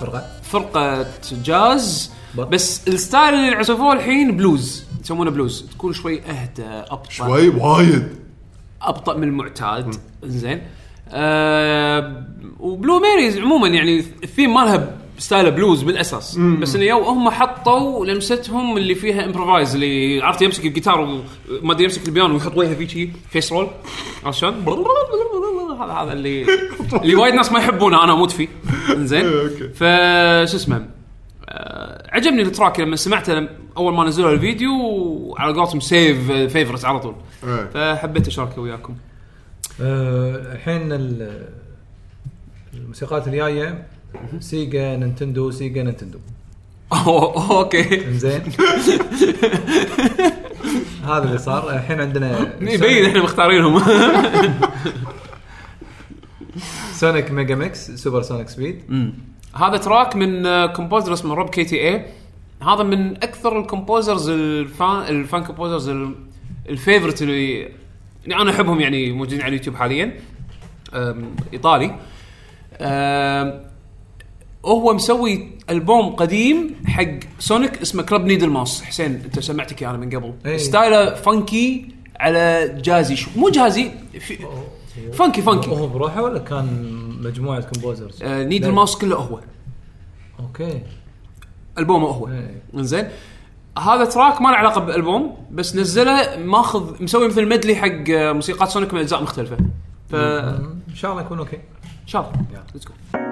فرقة. فرقة جاز. بس ال style اللي عزفوه الحين بلوز يسمونه بلوز تكون شوي أهدى أبطأ. شوي وايد. أبطأ من المعتاد. زين. آه و Blue Mary's عموما يعني الثيم مالها style blues بالأساس. بس إنه يو هم حطوا لمستهم اللي فيها improvise اللي عرفت يمسك الجيتار وما أدري يمسك البيانو ويحط وجهه فيه شي face roll عرفت شلون؟ هذا هذا اللي اللي وايد ناس ما يحبونه أنا أموت فيه. زين okay. فشو اسمه؟ آه، عجبني ال track لما سمعته لما- أول ما نزلوا الفيديو وعلى قولتهم save favorite على طول. إيه. فحبيت أشاركه وياكم. آه، الحين ال- الموسيقات الجاية Sega Nintendo Sega Nintendo okay إنزين. هذا اللي صار. الحين عندنا يبين إحنا مختارينهم. Sonic Mega Mix Super Sonic Speed هذا track من آه، composer اسمه Rob KTA هذا من أكثر ال composers ال fan ال fan composers ال- ال favorite اللي يعني أنا أحبهم يعني موجودين على اليوتيوب حاليا. إيطالي. أم، هو مسوي ألبوم قديم حق Sonic اسمه Club Needlemouse حسين أنت سمعتك اياه من قبل. إيه. style ه funky على jazzy. شو مو jazzy في funky funky. هو بروحه ولا كان مجموعة composers؟ آه، Needlemouse كله هو. okay. ألبومه هو. إيه. إنزين. هذا track ما له علاقة بالالبوم بس نزله ماخذ مسوي مثل medley حق آه، موسيقات Sonic من أجزاء مختلفة. ف إن ان شاء الله يكون okay. شاء الله. let's go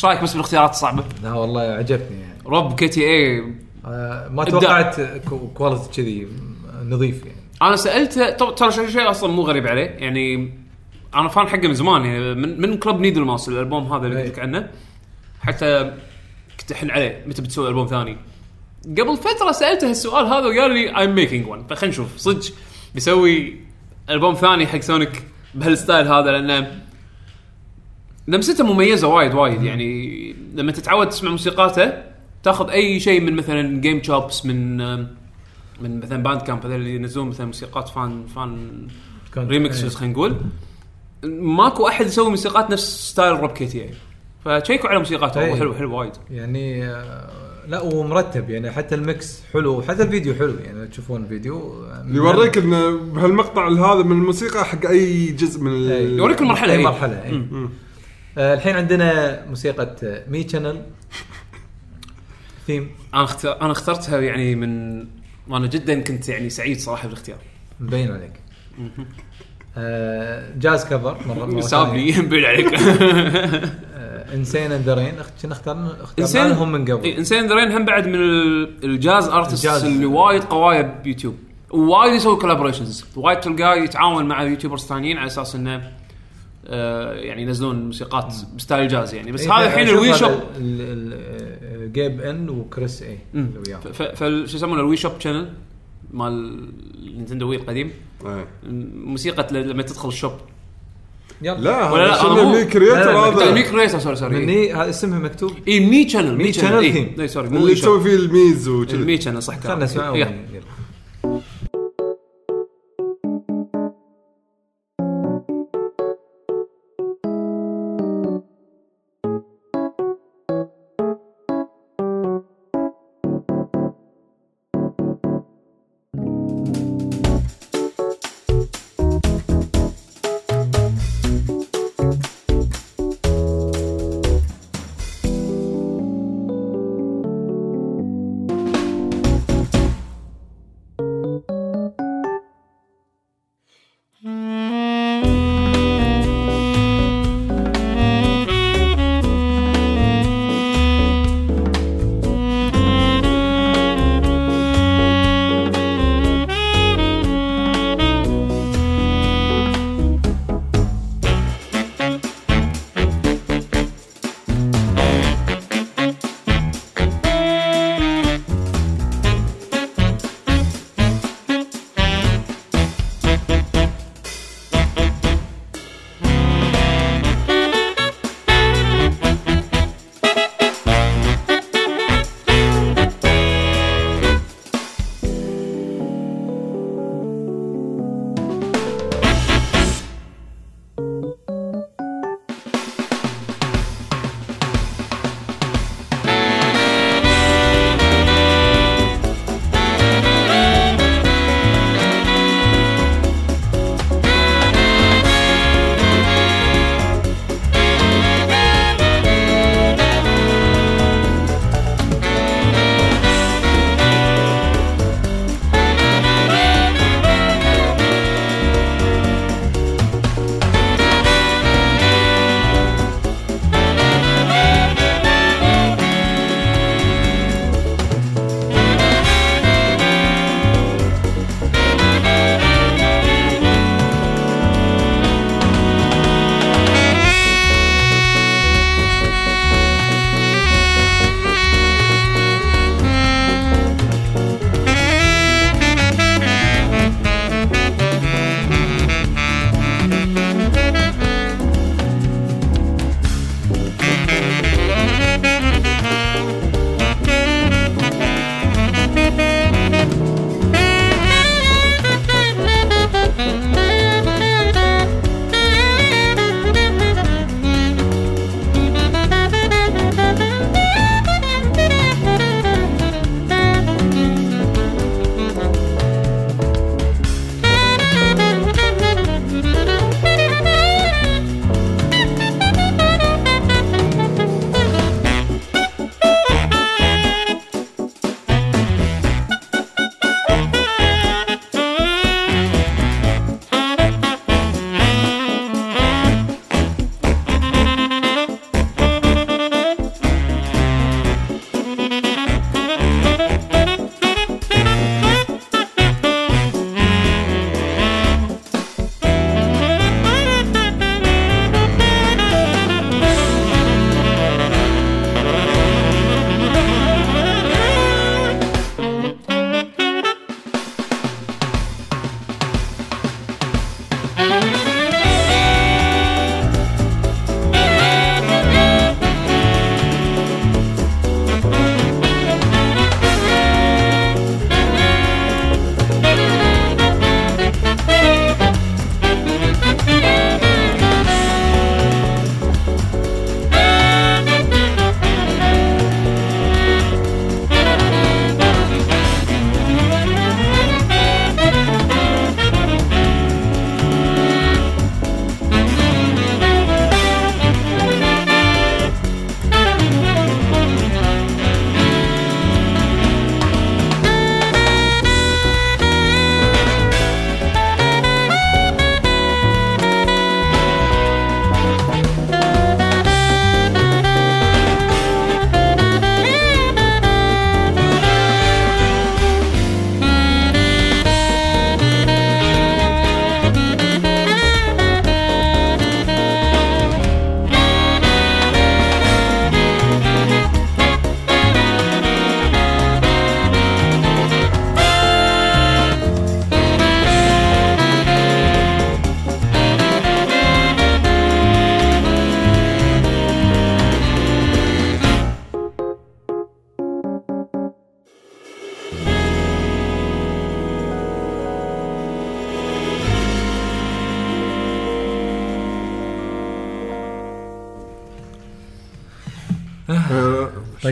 إيش رأيك بس بالاختيارات الصعبة؟ لا والله عجبتني يعني. Rob KTA آه، ما إبداع. توقعت qua- quality كذي نظيف يعني. أنا سالته طب- ترى شيء أصلا مو غريب عليه. يعني أنا fan حقه من زمان يعني من, من Club Needlemouse الألبوم هذا اللي أي. قلت لك عنه. حتى كنت أحن عليه متى بتسوي ألبوم ثاني. قبل فترة سألته السؤال هذا وقال لي I'm making one. فخلينا نشوف. صدق بيسوي ألبوم ثاني حق Sonic بهالستايل هذا لأنه لمسته مميزة وايد وايد. يعني لما تتعود تسمع موسيقاته تاخذ أي شيء من مثلا GameChops من من مثلا Bandcamp هذول اللي ينزلون مثلا موسيقات fan fan remixes خلينا نقول. ماكو أحد يسوي موسيقات نفس style Rob KTA. فتشيكوا على موسيقاته. هو حلو حلو وايد. يعني آه، لا ومرتب يعني حتى ال mix حلو حتى الفيديو حلو. يعني تشوفون الفيديو آه، يوريك إنه بهالمقطع هذا من الموسيقى حق أي جزء من أي. يوريك المرحلة، اي إي. مرحلة اي. آه الحين عندنا موسيقى آه، Mii Channel theme أنا اختار أنا اخترتها يعني من وأنا جدا كنت يعني سعيد صراحة بالاختيار. مبين عليك. آه jazz cover مره سابني مبين عليك. Insane in the Rain كنا اخترنا؟ Insane اخترنا لهم من قبل. insaneintherain هم بعد من ال- ال jazz artist. اللي وايد قوايا بيوتيوب وايد يسوي collaborations وايد تلقاه يتعاون مع YouTubers ثانيين على أساس إنه آه يعني ينزلون موسيقات ب style jazz يعني. بس إيه، هذا الحين ال Wii Shop ال- ال- آه، Gabe N و Chris A اللي وياه. فشو يسمونه ال Wii Shop Channel مال Nintendo Wii القديم. إيه. موسيقى لما تدخل ال shop. يلا. لا ولا لا، هذا ال Mii creator هذا. Mii creator sorry sorry مني هذا اسمها مكتوب. اي Mii Channel Mii Mii Channel. اي sorry اللي Wii تسوي فيه ال Miis وكذا ال Mii Channel صح خلنا نسمعه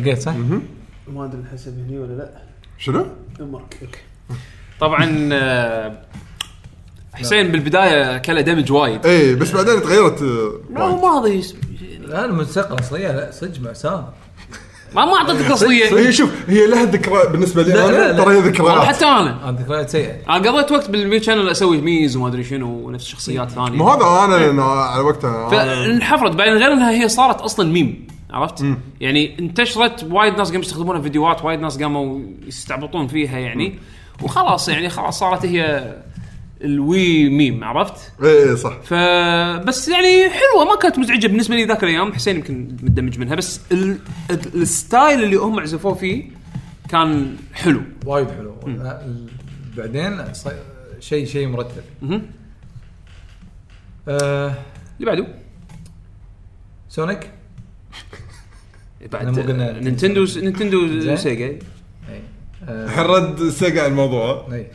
طقيت صح؟ ما أدري نحسب هني ولا لا. شنو؟ أوكي. طبعا آه، حسين بالبداية كله damage وايد. إيه بس بعدين تغيرت آه، لا هو. ماضي لا الموسيقى الاصليه لا صدق مأساة ما ما أعطيتك هي شوف هي لها ذكرى بالنسبة لي لا، لا، أنا لا. ترى هي ذكريات. حتى أنا. أنا ذكريات سيئة. أنا قضيت وقت بال Mii Channel أسوي Miis وما أدري شنو ونفس شخصيات ثانية. مو هذا أنا لأن على وقتها أنا- فانحفرت بعدين غير إنها هي صارت أصلا ميم. عرفت؟ يعني انتشرت وايد ناس قاموا يستخدمونها في فيديوهات وايد ناس قاموا يستعبطون فيها يعني. وخلاص يعني خلاص صارت هي ال Wii meme عرفت؟ إيه إيه صح. فبس يعني حلوة ما كانت مزعجة بالنسبة لي ذاك الأيام. حسين يمكن متدمج منها بس ال... ال- ال style اللي هم عزفوه فيه كان حلو. وايد حلو. ال- بعدين ص- شيء شيء مرتب. آه. اللي بعده. سونيك؟ بعد أنا مو قلنا- نينتندو نينتندو. سيجا. إي. آه، الحين رد سيجا على الموضوع. إي.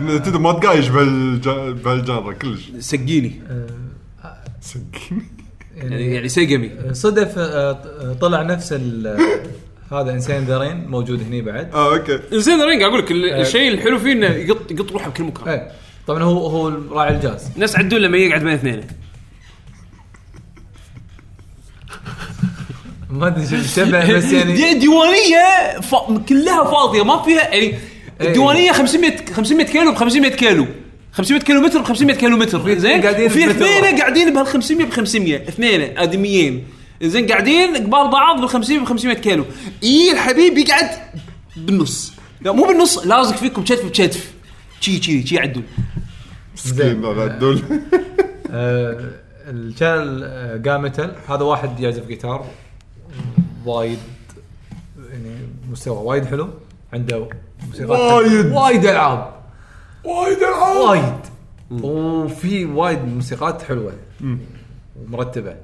نتندو ما تقايش بهالج- بهالجانرا كلش. سقيني آه، سقيني يعني يعني سيجامي صدف آه، طلع نفس ال- هذا إنسان ذرين موجود هني بعد. آه أوكي. زين ذا رينج أقول لك ال- الشيء الحلو فيه إنه يقط يقط روحه بكل مكان. طبعا هو هو راعي الجاز. ناس عدول لما يقعد بين اثنين ما أدري شو شبه بس يعني دي ديوانية ف... كلها فاضية ما فيها يعني الديوانية 500 500 كيلو ب 500 كيلو. 500 كيلو متر ب 500 كيلو متر. زين؟ قاعدين وفي اثنين. قاعدين بهال 500 ب 500 اثنين آدميين. زين؟ قاعدين قبال بعض بال 500 ب 500 كيلو. اي الحبيب يقعد بالنص. لا مو بالنص لازق فيكم كتف بكتف. شي شي شي عدول. مسكين هذا الدول آه، ال channel آه، GaMetal هذا واحد يعزف جيتار وايد يعني مستوى وايد حلو. عنده موسيقات وايد. وايد ألعاب. وايد ألعاب. وايد. وفي وايد موسيقات حلوة. ومرتبة.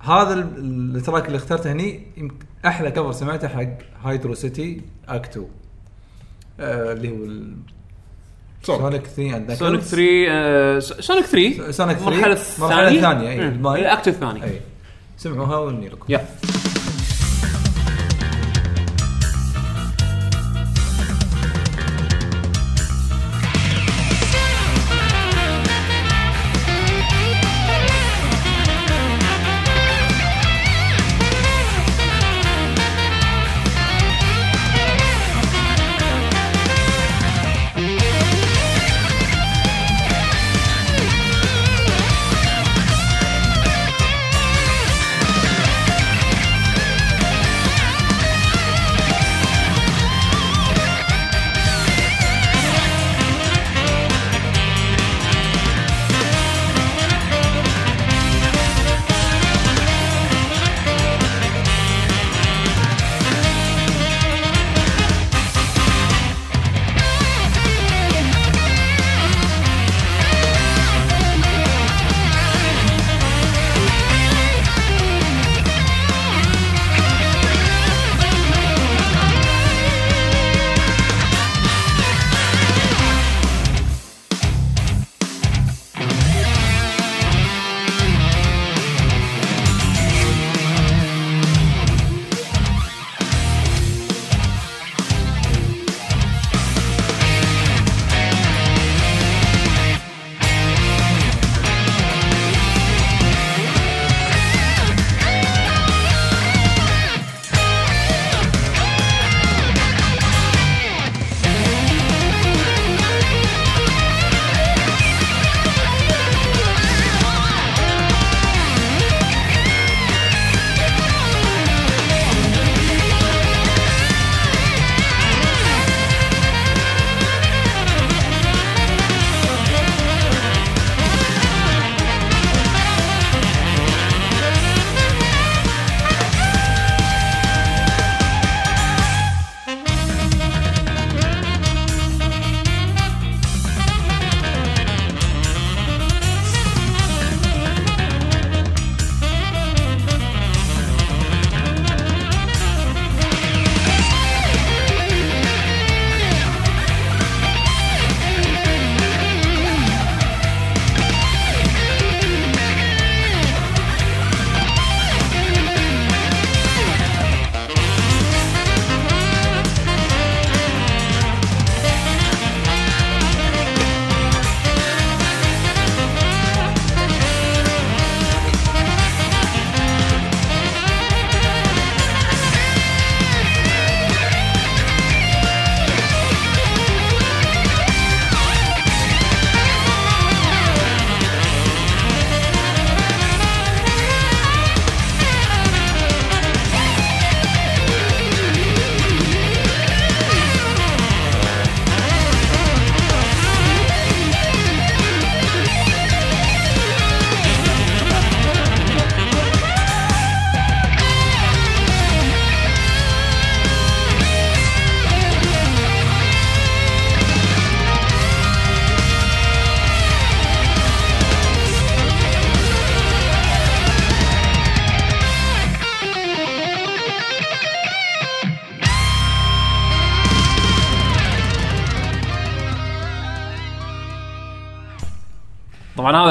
هذا ال- ال track اللي اخترته هني أحلى cover سمعته حق Hydrocity Act 2 آه اللي هو Sonic 3 and Sonic 3 آه Sonic 3 Sonic 3 المرحله المرحله الثانية الثانية اي. ال act الثاني اي سمعوها وني لكم يا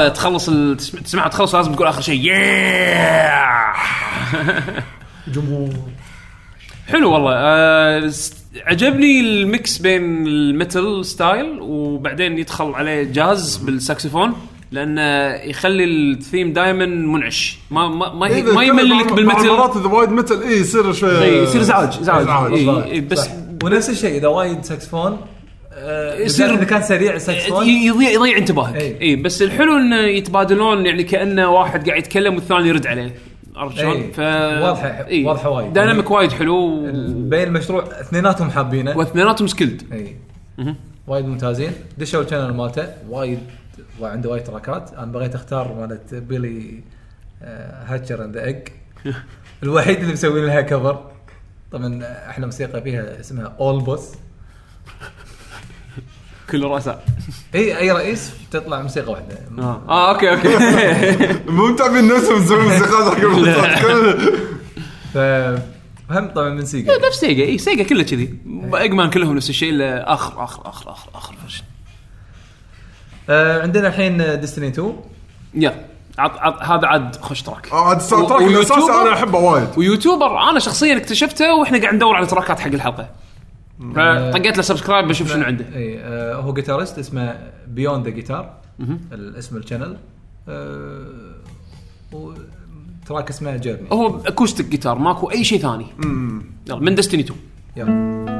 هذا تخلص ال- تسمع- تسمعها تخلص لازم تقول آخر شيء جمهور. حلو والله. آه عجبني ال mix بين ال metal style وبعدين يدخل عليه جاز بالساكسفون لأنه يخلي الثيم دائما منعش. ما ما ما, إذا ما مع- بال metal. مع مرات إذا وايد metal اي يصير شوي إي، يصير ازعاج ازعاج إزعاج. إي، إي، بس. ونفس الشيء إذا وايد ساكسفون يصير- بالذات اذا كان سريع الساكسفون ي- يضيع يضيع انتباهك. اي بس الحلو إنه يتبادلون يعني كأنه واحد قاعد يتكلم والثاني يرد عليه. عرفت شلون؟ إي. ف واضحة- إي. واضحة وايد. dynamic وايد حلو بين المشروع اثنيناتهم حابينه. واثنيناتهم skilled اي وايد ممتازين. دشوا ال channel مالته. وايد عنده وايد track ات. أنا بغيت أختار مالت Billy آه، Hatcher and Egg الوحيد اللي مسوي لها cover طبعا أحلى موسيقى فيها اسمها all boss كل رؤساء. اي اي رئيس تطلع موسيقى واحدة. آه, آه أوكي أوكي. مو متابعين نفسهم يسوون حق المسلسل. فهم طبعا من Sega. نفس سيجا اي سيجا كلها كذي. Eggman كلهم نفس الشيء إلا آخر آخر آخر آخر آخر آه عندنا الحين Destiny 2 يلا عط عط هذا عاد خوش track. آه، عاد ال soundtrack الاساسي أنا أحبه وايد. و YouTuber أنا شخصيا اكتشفته وإحنا قاعد ندور على track ات حق الحلقة. فطقيت له subscribe بشوف شنو عنده. اي آه هو guitarist اسمه Beyond the Guitar الاسم ال channel آه و track اسمه Journey هو acoustic guitar ماكو أي شيء ثاني. يلا من Destiny 2 يلا.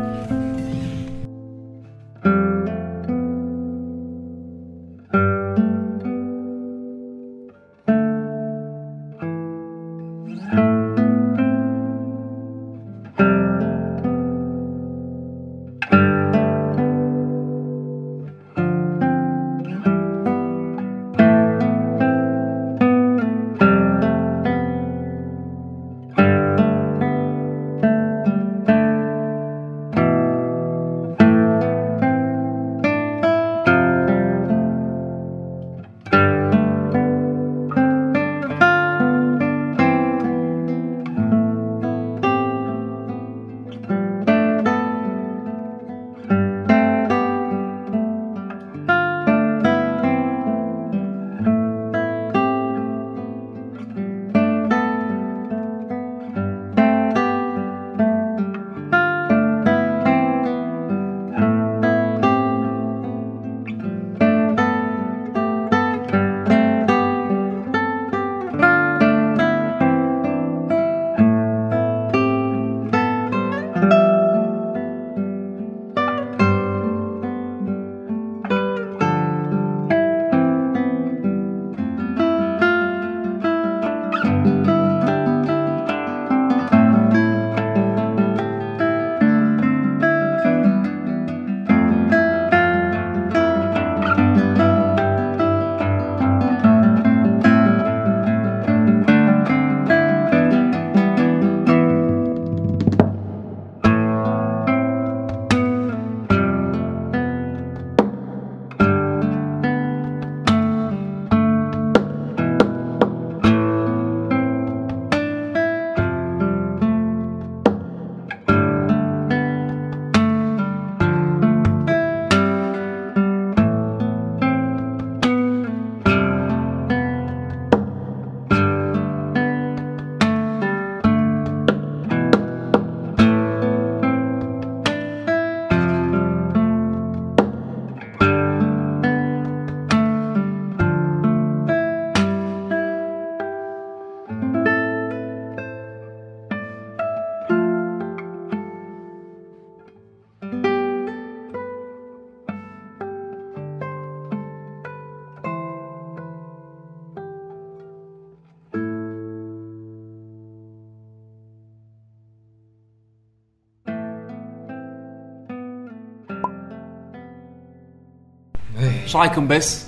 إيش رايكم بس؟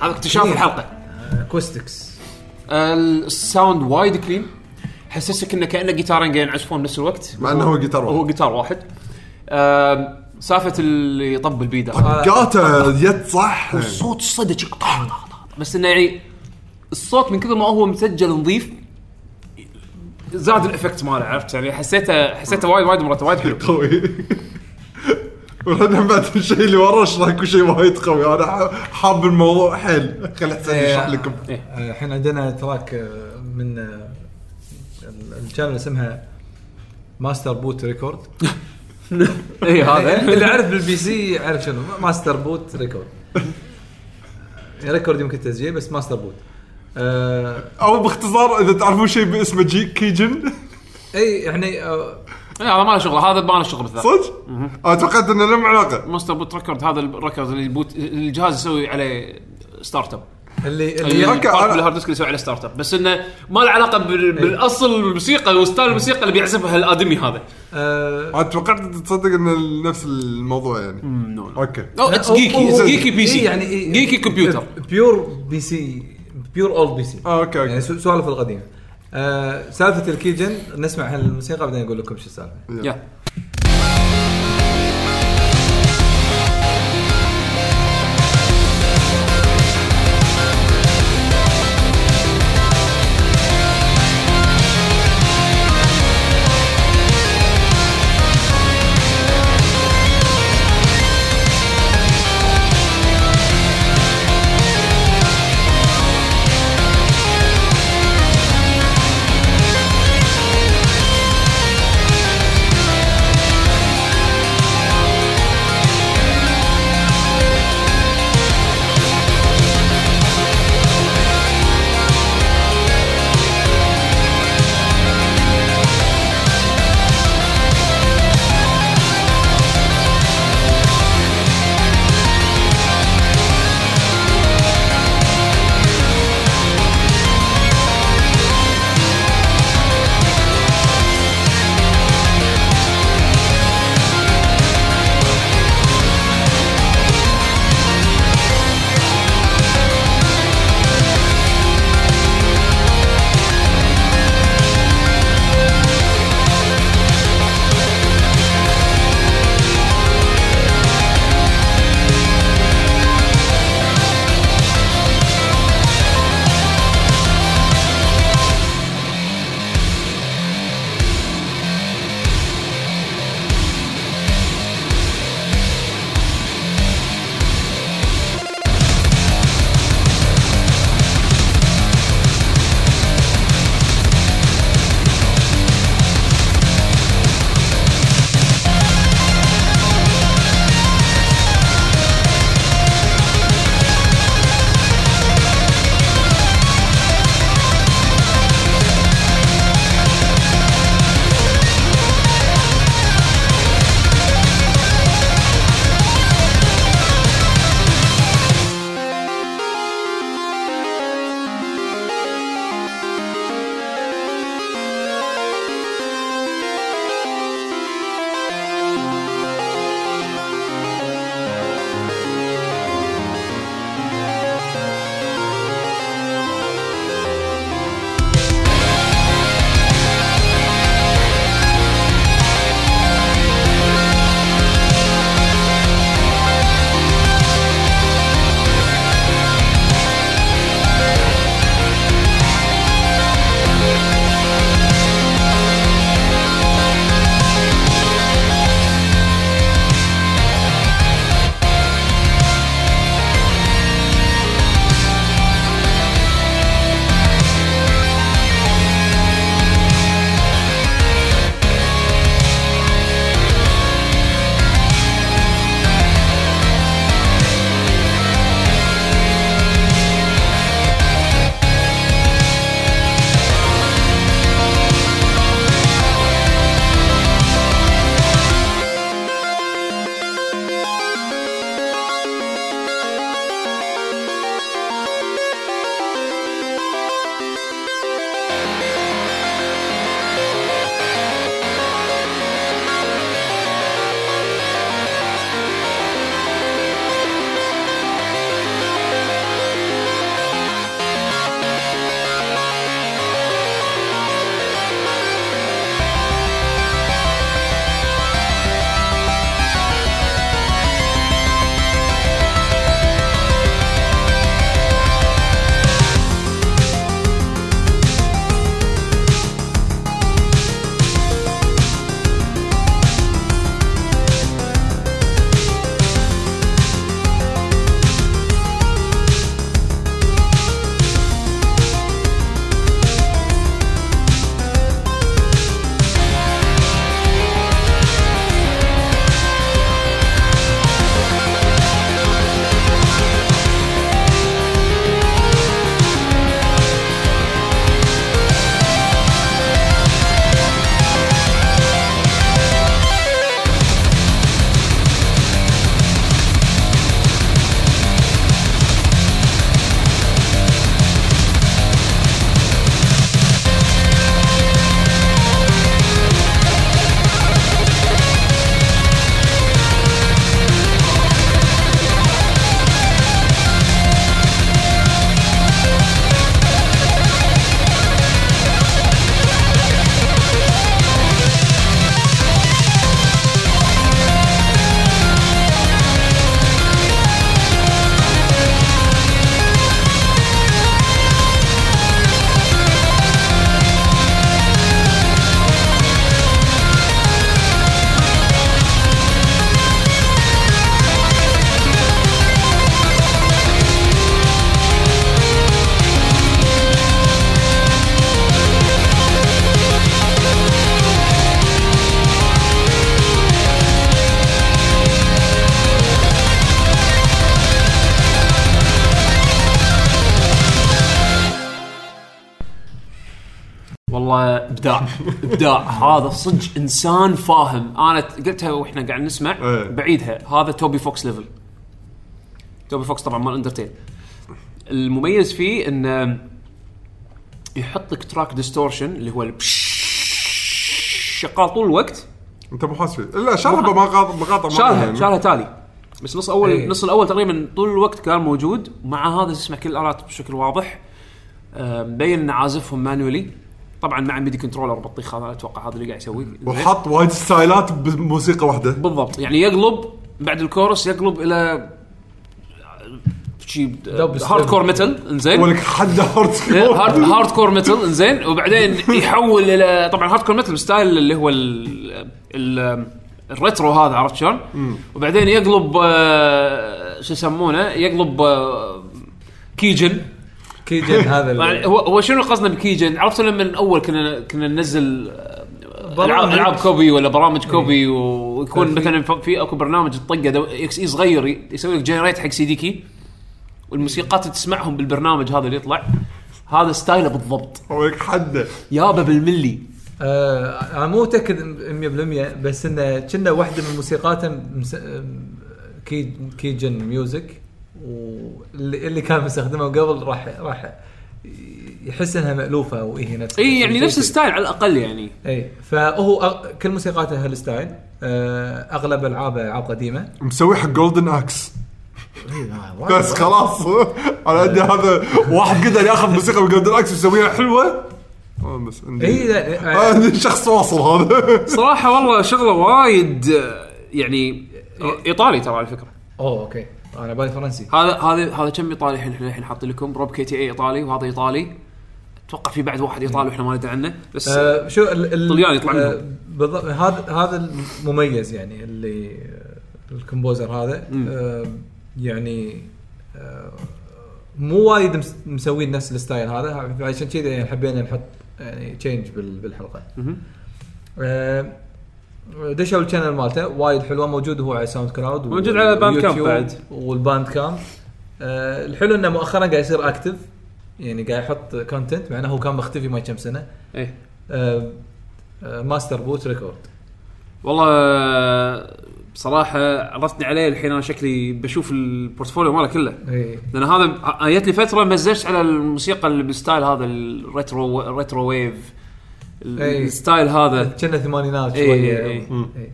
هذا اكتشاف. الحلقة. acoustics آه، ال sound وايد clean حسسك إنه كأنه جيتارين قاعدين يعزفون بنفس الوقت. مع إنه هو جيتار واحد. هو جيتار واحد. آه، سالفة اللي يطبل بيده قاته يد صح. الصوت طح طح طح. بس إنه يعني الصوت من كثر ما هو مسجل نظيف زاد ال effect ماله عرفت يعني؟ حسيته حسيته وايد وايد مرتب وايد حلو. قوي. وبعدين بعد الشيء اللي ورا اشرح كل شيء وايد قوي أنا حاب الموضوع حيل. خلي حسين يشرح لكم. آه، الحين عندنا track آه، من آه، ال- ال channel اسمها Master Boot Record. اي هذا. اللي يعرف بال PC يعرف شنو. master boot record. record يمكن تسجيل بس master boot. آه أو باختصار إذا تعرفون شيء باسمه keygen. اي يعني آه إي، هذا ما له شغل هذا ما له شغل بالذات. صدق؟ أنا توقعت إنه له علاقه master boot record هذا ال record اللي boot الجهاز يسوي عليه start up. اللي اللي أنا- بال hard disk اللي يسوي عليه start up. بس إنه ما له علاقة بال- بالأصل الموسيقى و style الموسيقى اللي بيعزفها الأدمي هذا. أنا توقعت تصدق إنه نفس الموضوع يعني. أوكي. أو it's geeky geeky PC يعني إيه geeky computer pure PC pure old PC آه أوكي يعني أوكي سو- سوالف القديمة. آه سالفة ال keygen نسمع الموسيقى بعدين أقول لكم شو السالفة. ابداع. هذا صدق إنسان فاهم. أنا قلتها وإحنا قاعد نسمع إيه. بعيدها هذا Toby Fox level. Toby Fox طبعا مال Undertale المميز فيه انه يحط لك track distortion اللي هو البش- شغال طول الوقت. أنت مو حاسس فيه. الا شرحه مقاطع مقاطع مرة شالها. شالها تالي. بس نص اول إيه. نص الأول تقريبا طول الوقت كان موجود. مع هذا تسمع كل الآلات بشكل واضح. آه، مبين إن عازفهم manually طبعا مع MIDI controller بطيخ هذا أتوقع هذا اللي قاعد يسويه. وحط وايد ستايلات بموسيقى واحدة. بالضبط. يعني يقلب بعد الكورس يقلب إلى شيء hardcore metal insane. ولك حد hard hard hardcore metal insane. وبعدين يحول إلى طبعا hardcore metal style اللي هو ال ال ال retro هذا عرفت شلون؟ وبعدين يقلب آه، شو يسمونه؟ يقلب آه، keygen keygen هذا هو هو شنو قصدنا ب keygen؟ عرفت لما من أول كنا كنا ننزل. العاب ألعاب copy ولا برامج copy ويكون في- مثلا في أكو برنامج تطقه دو- exe صغير يسوي لك generate حق CD key والموسيقات اللي تسمعهم بالبرنامج هذا اللي يطلع هذا style ه بالضبط. ولك حد يابا بالملي. آه أنا مو متأكد 100% بس إنه كنا واحدة من موسيقاته مس... key keygen music واللي اللي كان مستخدمه قبل راح راح يحس إنها مألوفة وهي نفس اي يعني نفس ال style على الأقل يعني. اي فهو أغ... كل موسيقاته هال style. آه أغلب ألعابه العاب قديمة. مسوي حق جولدن إكس إيه، وايد- بس خلاص. أنا عندي هذا واحد قدر ياخذ موسيقى من Golden Axe ويسويها حلوة. آه، بس عندي اي آه، عندي شخص واصل هذا. صراحة والله شغلة وايد يعني إيطالي ترى على فكرة. أوه okay. أنا بالي فرنسي. هذا هذا هذا كم إيطالي الحين إحنا الحين حاطين لكم؟ RoboKTA إيطالي وهذا إيطالي. أتوقع في بعد واحد إيطالي وإحنا ما ندري عنه. بس آه شو ال- ال- طليان يطلع منهم. آه، بالضبط هذا هذا المميز يعني اللي آه، ال composer هذا. آه يعني آه مو وايد مس- مسوين نفس ال style هذا. عشان كذا يعني حبينا نحط يعني change بالحلقة. آه، دشوا ال channel مالته وايد حلوة. موجود هو على SoundCloud موجود على Bandcamp بعد. وال Bandcamp آه، الحلو إنه مؤخرا قاعد يصير active يعني قاعد يحط content مع إنه هو كان مختفي ما كم سنة. إيه. آه، آه، Master Boot Record والله آه، بصراحه عرفتني عليه الحين. أنا شكلي بشوف ال portfolio ماله كله. اي لأن هذا جت لي فترة مزجت على الموسيقى اللي بال style هذا ال retro ال retrowave. ال style هذا. كنا ثمانينات شوية إي، إي. إي.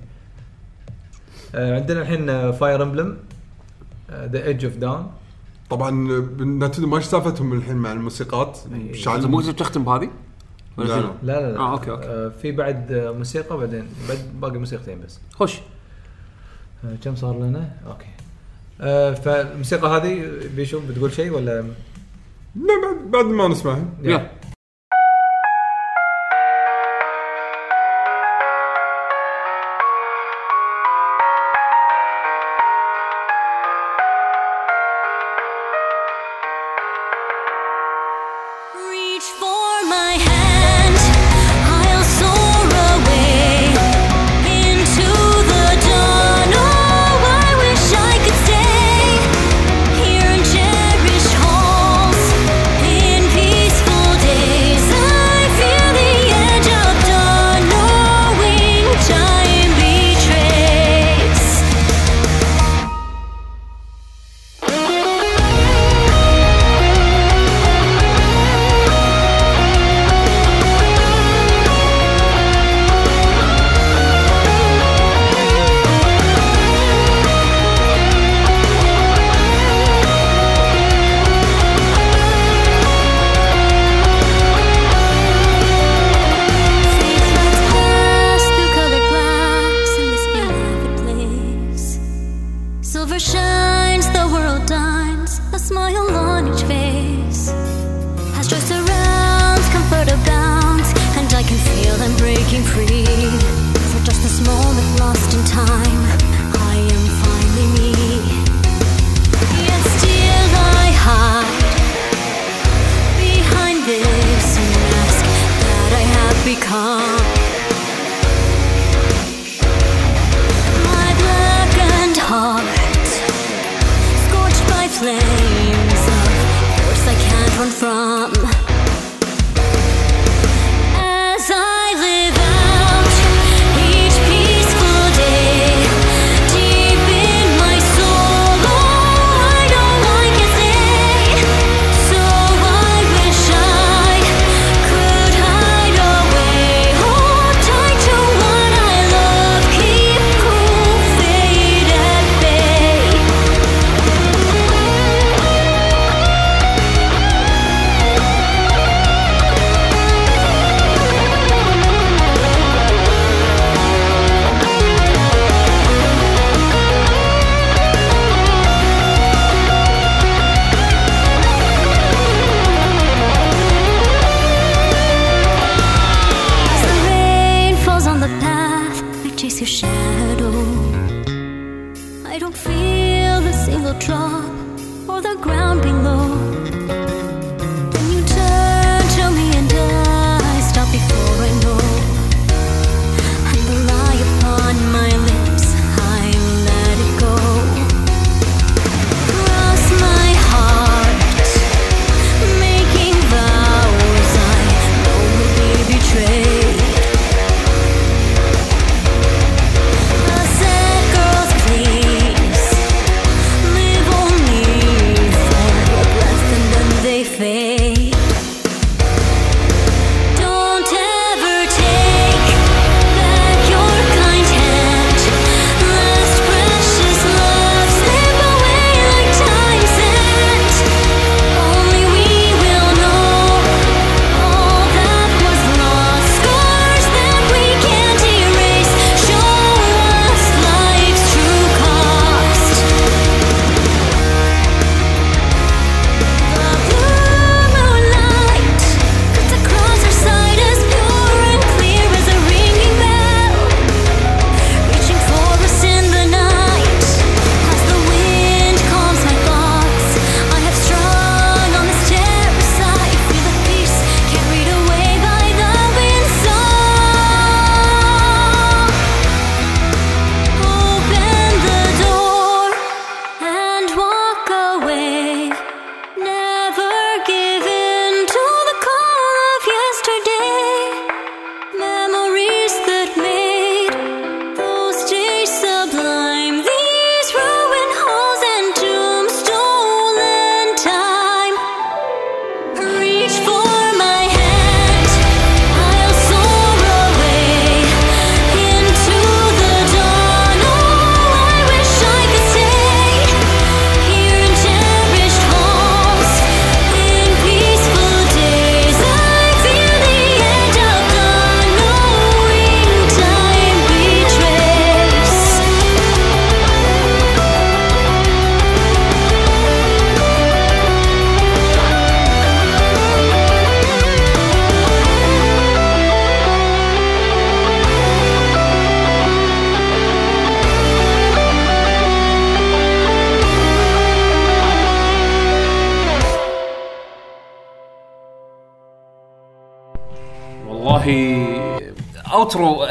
آه، عندنا الحين Fire Emblem The Edge of Dawn طبعا Nintendo ما سالفتهم الحين مع الموسيقات؟ انت مو تختم بهذه؟ ولا لا، شنو؟ لا. لا لا. لا آه، okay، okay. آه، في بعد آه، موسيقى بعدين بعد باقي موسيقتين بس. خش آه، كم صار لنا؟ okay. آه، فالموسيقى هذه بيشو بتقول شيء ولا؟ لا بعد بعد ما نسمعها. يلا.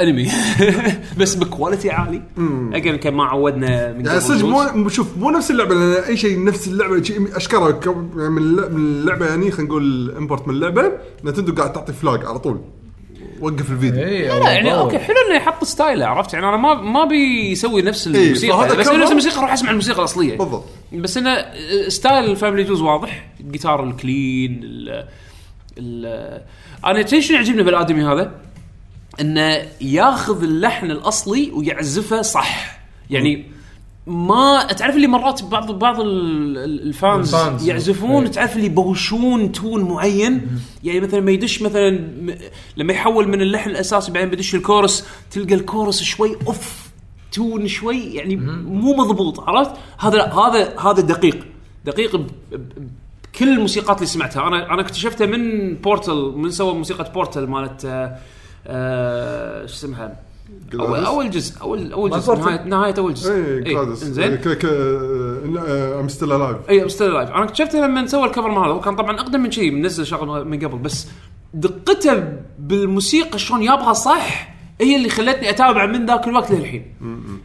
انمي بس ب quality عالي again كان ما عودنا من يعني قبل صدق. مو شوف مو نفس اللعبة لأن أي شيء نفس اللعبة شيء اشكره يعني من اللع- من اللعبة يعني خلينا نقول import من اللعبة Nintendo قاعد تعطي flag على طول. وقف الفيديو. اي لا يعني okay حلو إنه يحط style ه عرفت؟ يعني أنا ما ما بيسوي نفس إيه، الموسيقى بس نفس الموسيقى راح أسمع الموسيقى الأصلية. بالضبط. بس إنه style FamilyJules واضح الجيتار ال clean ال ال أنا تدري شنو يعجبني بالآدمي هذا؟ إنه ياخذ اللحن الأصلي ويعزفه صح. يعني ما تعرف اللي مرات بعض بعض ال- ال- ال fans ال fans. يعزفون إيه. تعرف اللي يبوشون tone معين؟ يعني مثلا ما يدش مثلا لما يحول من اللحن الأساسي بعدين بيدش الكورس تلقى الكورس شوي off tone شوي يعني مو مضبوط عرفت؟ هذا لا هذا هذا دقيق. دقيق بكل الموسيقات اللي سمعتها. أنا أنا اكتشفتها من Portal من سوى موسيقى Portal مالت آه، شو اسمها؟ اول؟ أول جزء اول أول جزء؟ نهايه نهاية أول جزء. اي insane. ك I'm Still Alive اي Still Alive أنا اكتشفته لما سوى ال cover مال هذا هو كان طبعا أقدم من شيء منزل شغل من قبل بس دقته بالموسيقى شلون يابها صح هي اللي خلتني أتابع من ذاك الوقت للحين.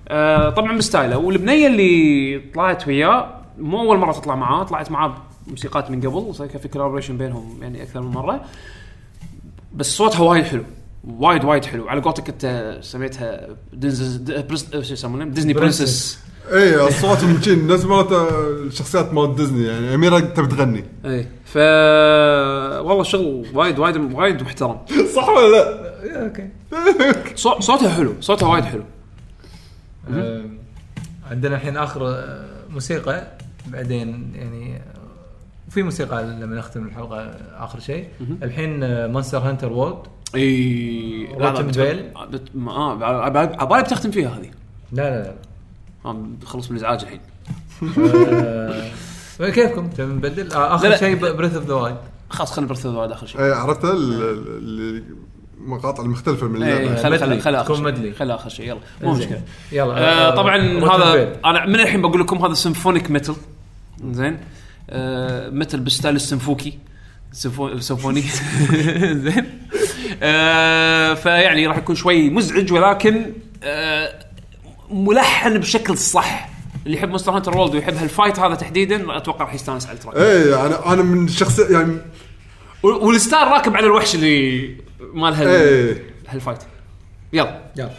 آه طبعا ب style ه. والبنية اللي طلعت وياه مو أول مرة تطلع معاه طلعت معاه موسيقات من قبل وصار في collaboration بينهم يعني أكثر من مرة. بس صوتها وايد حلو. وايد وايد حلو. على قولتك انت سميتها شو يسمونه؟ Disney princess. اي اصواتهم شي الناس مالت الشخصيات مال ديزني يعني. أميرة تبي تغني. اي ف والله شغل وايد وايد وايد محترم. صح ولا لا؟ okay صو- صوتها حلو. صوتها وايد حلو. عندنا الحين آخر آه، موسيقى. بعدين يعني آه، في موسيقى لما نختم الحلقة آخر شيء. الحين Monster Hunter World إي Rotten Vale. بت- ما- آه عبالي عبالي بتختم فيها هذه. لا لا لا. آه، خلص من الإزعاج الحين. آه، كيفكم؟ تبي نبدل؟ آه، لا، آخر لا. شيء Breath of the Wild خلاص خلينا Breath هذا آخر شيء. عرفت ال- المقاطع المختلفة من إيه، اللعبة؟ خل خل خل آخر تكون شيء. خل آخر شيء يلا. مو. مشكلة. يلا آه طبعا هذا. أنا من الحين بقول لكم هذا symphonic metal زين. آه metal بال style ال symphonic سيمفو- سيمفوني زين. آه فيعني راح يكون شوي مزعج ولكن آه ملحن بشكل صح. اللي يحب Monster Hunter World ويحب هال fight هذا تحديدا أتوقع راح يستانس على ال track. إيه أنا أنا من الشخص يعني وال- والستار راكب على الوحش اللي مال هال إيه. هالفايت. يلا. يلا.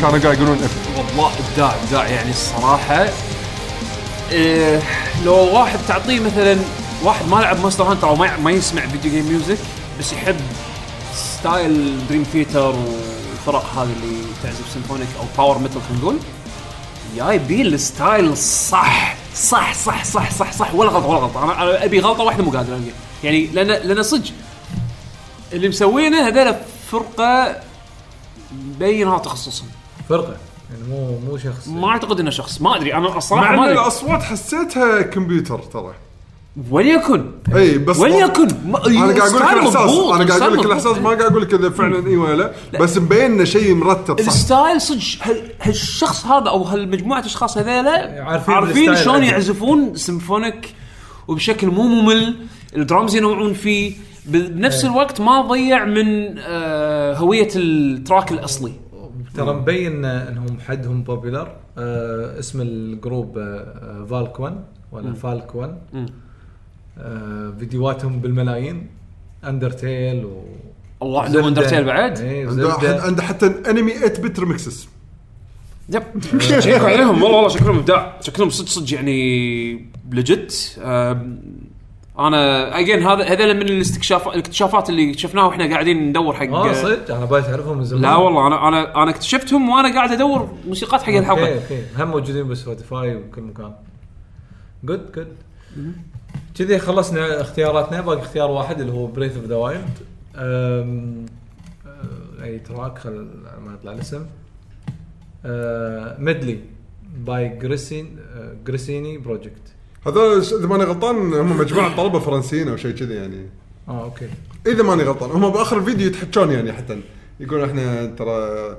كانوا قاعد يقولون إف. والله إبداع إبداع يعني الصراحة. إيه لو واحد تعطيه مثلا واحد ما لعب Monster Hunter أو ما يسمع video game music بس يحب style Dream Theater والفرق هذه اللي تعزف symphonic أو power metal خلينا نقول جايبين ال style صح صح صح صح صح صح ولا غلطه ولا غلطه أنا أبي غلطة واحدة مو قادر. يعني لأن لأن صدق اللي مسوينه هذول فرقة مبين هذا تخصصهم. فرقة. يعني مو مو شخص. ما أعتقد إنه شخص. ما أدري أنا مع الصراحه إن ما أدري. الأصوات حسيتها كمبيوتر ترى. وليكن. إي بس وليكن. ما- أنا قاعد أقول لك الأحساس. مضبوط، أنا قاعد أقول لك الأحساس. ما قاعد أقول لك إذا فعلا إي ولا لا. بس مبين إنه شيء مرتب صح. ال style صدق هال- هالشخص هذا أو هالمجموعة أشخاص هذيلا عارفين عارفين شلون عندهم. يعزفون symphonic وبشكل مو ممل الدرامز ينوعون فيه. بنفس إيه. الوقت ما ضيع من آه، هوية ال track الأصلي. ترى مبين انهم حدهم popular آه اسم ال group آه FalKKonE ولا FalKKonE مم. آه فيديوهاتهم بالملايين. Undertale و الله عندهم Undertale بعد؟ إيه عنده حتى انمي 8 bit remixes yep. شيكوا عليهم. والله والله شكلهم ابداع شكلهم صدق صدق يعني legit أنا again هذا هذا من الاستكشاف الاكتشافات اللي شفناها وإحنا قاعدين ندور حق آه صدق أنا باي تعرفهم من زمان. لا والله أنا أنا أنا اكتشفتهم وأنا قاعد أدور موسيقات حق الحلقة. okay. okay هم موجودين ب Spotify وكل مكان. good good كذي خلصنا اختياراتنا. باقي اختيار واحد اللي هو Breath of the Wild أي track خل ما يطلع الاسم. medley by Grissini Grissini Project هذول إذا ماني غلطان هم مجموعة طلبة فرنسيين أو شيء كذي يعني. آه okay. إذا ماني غلطان هم بآخر الفيديو يتحكون يعني حتى. يقولون إحنا ترى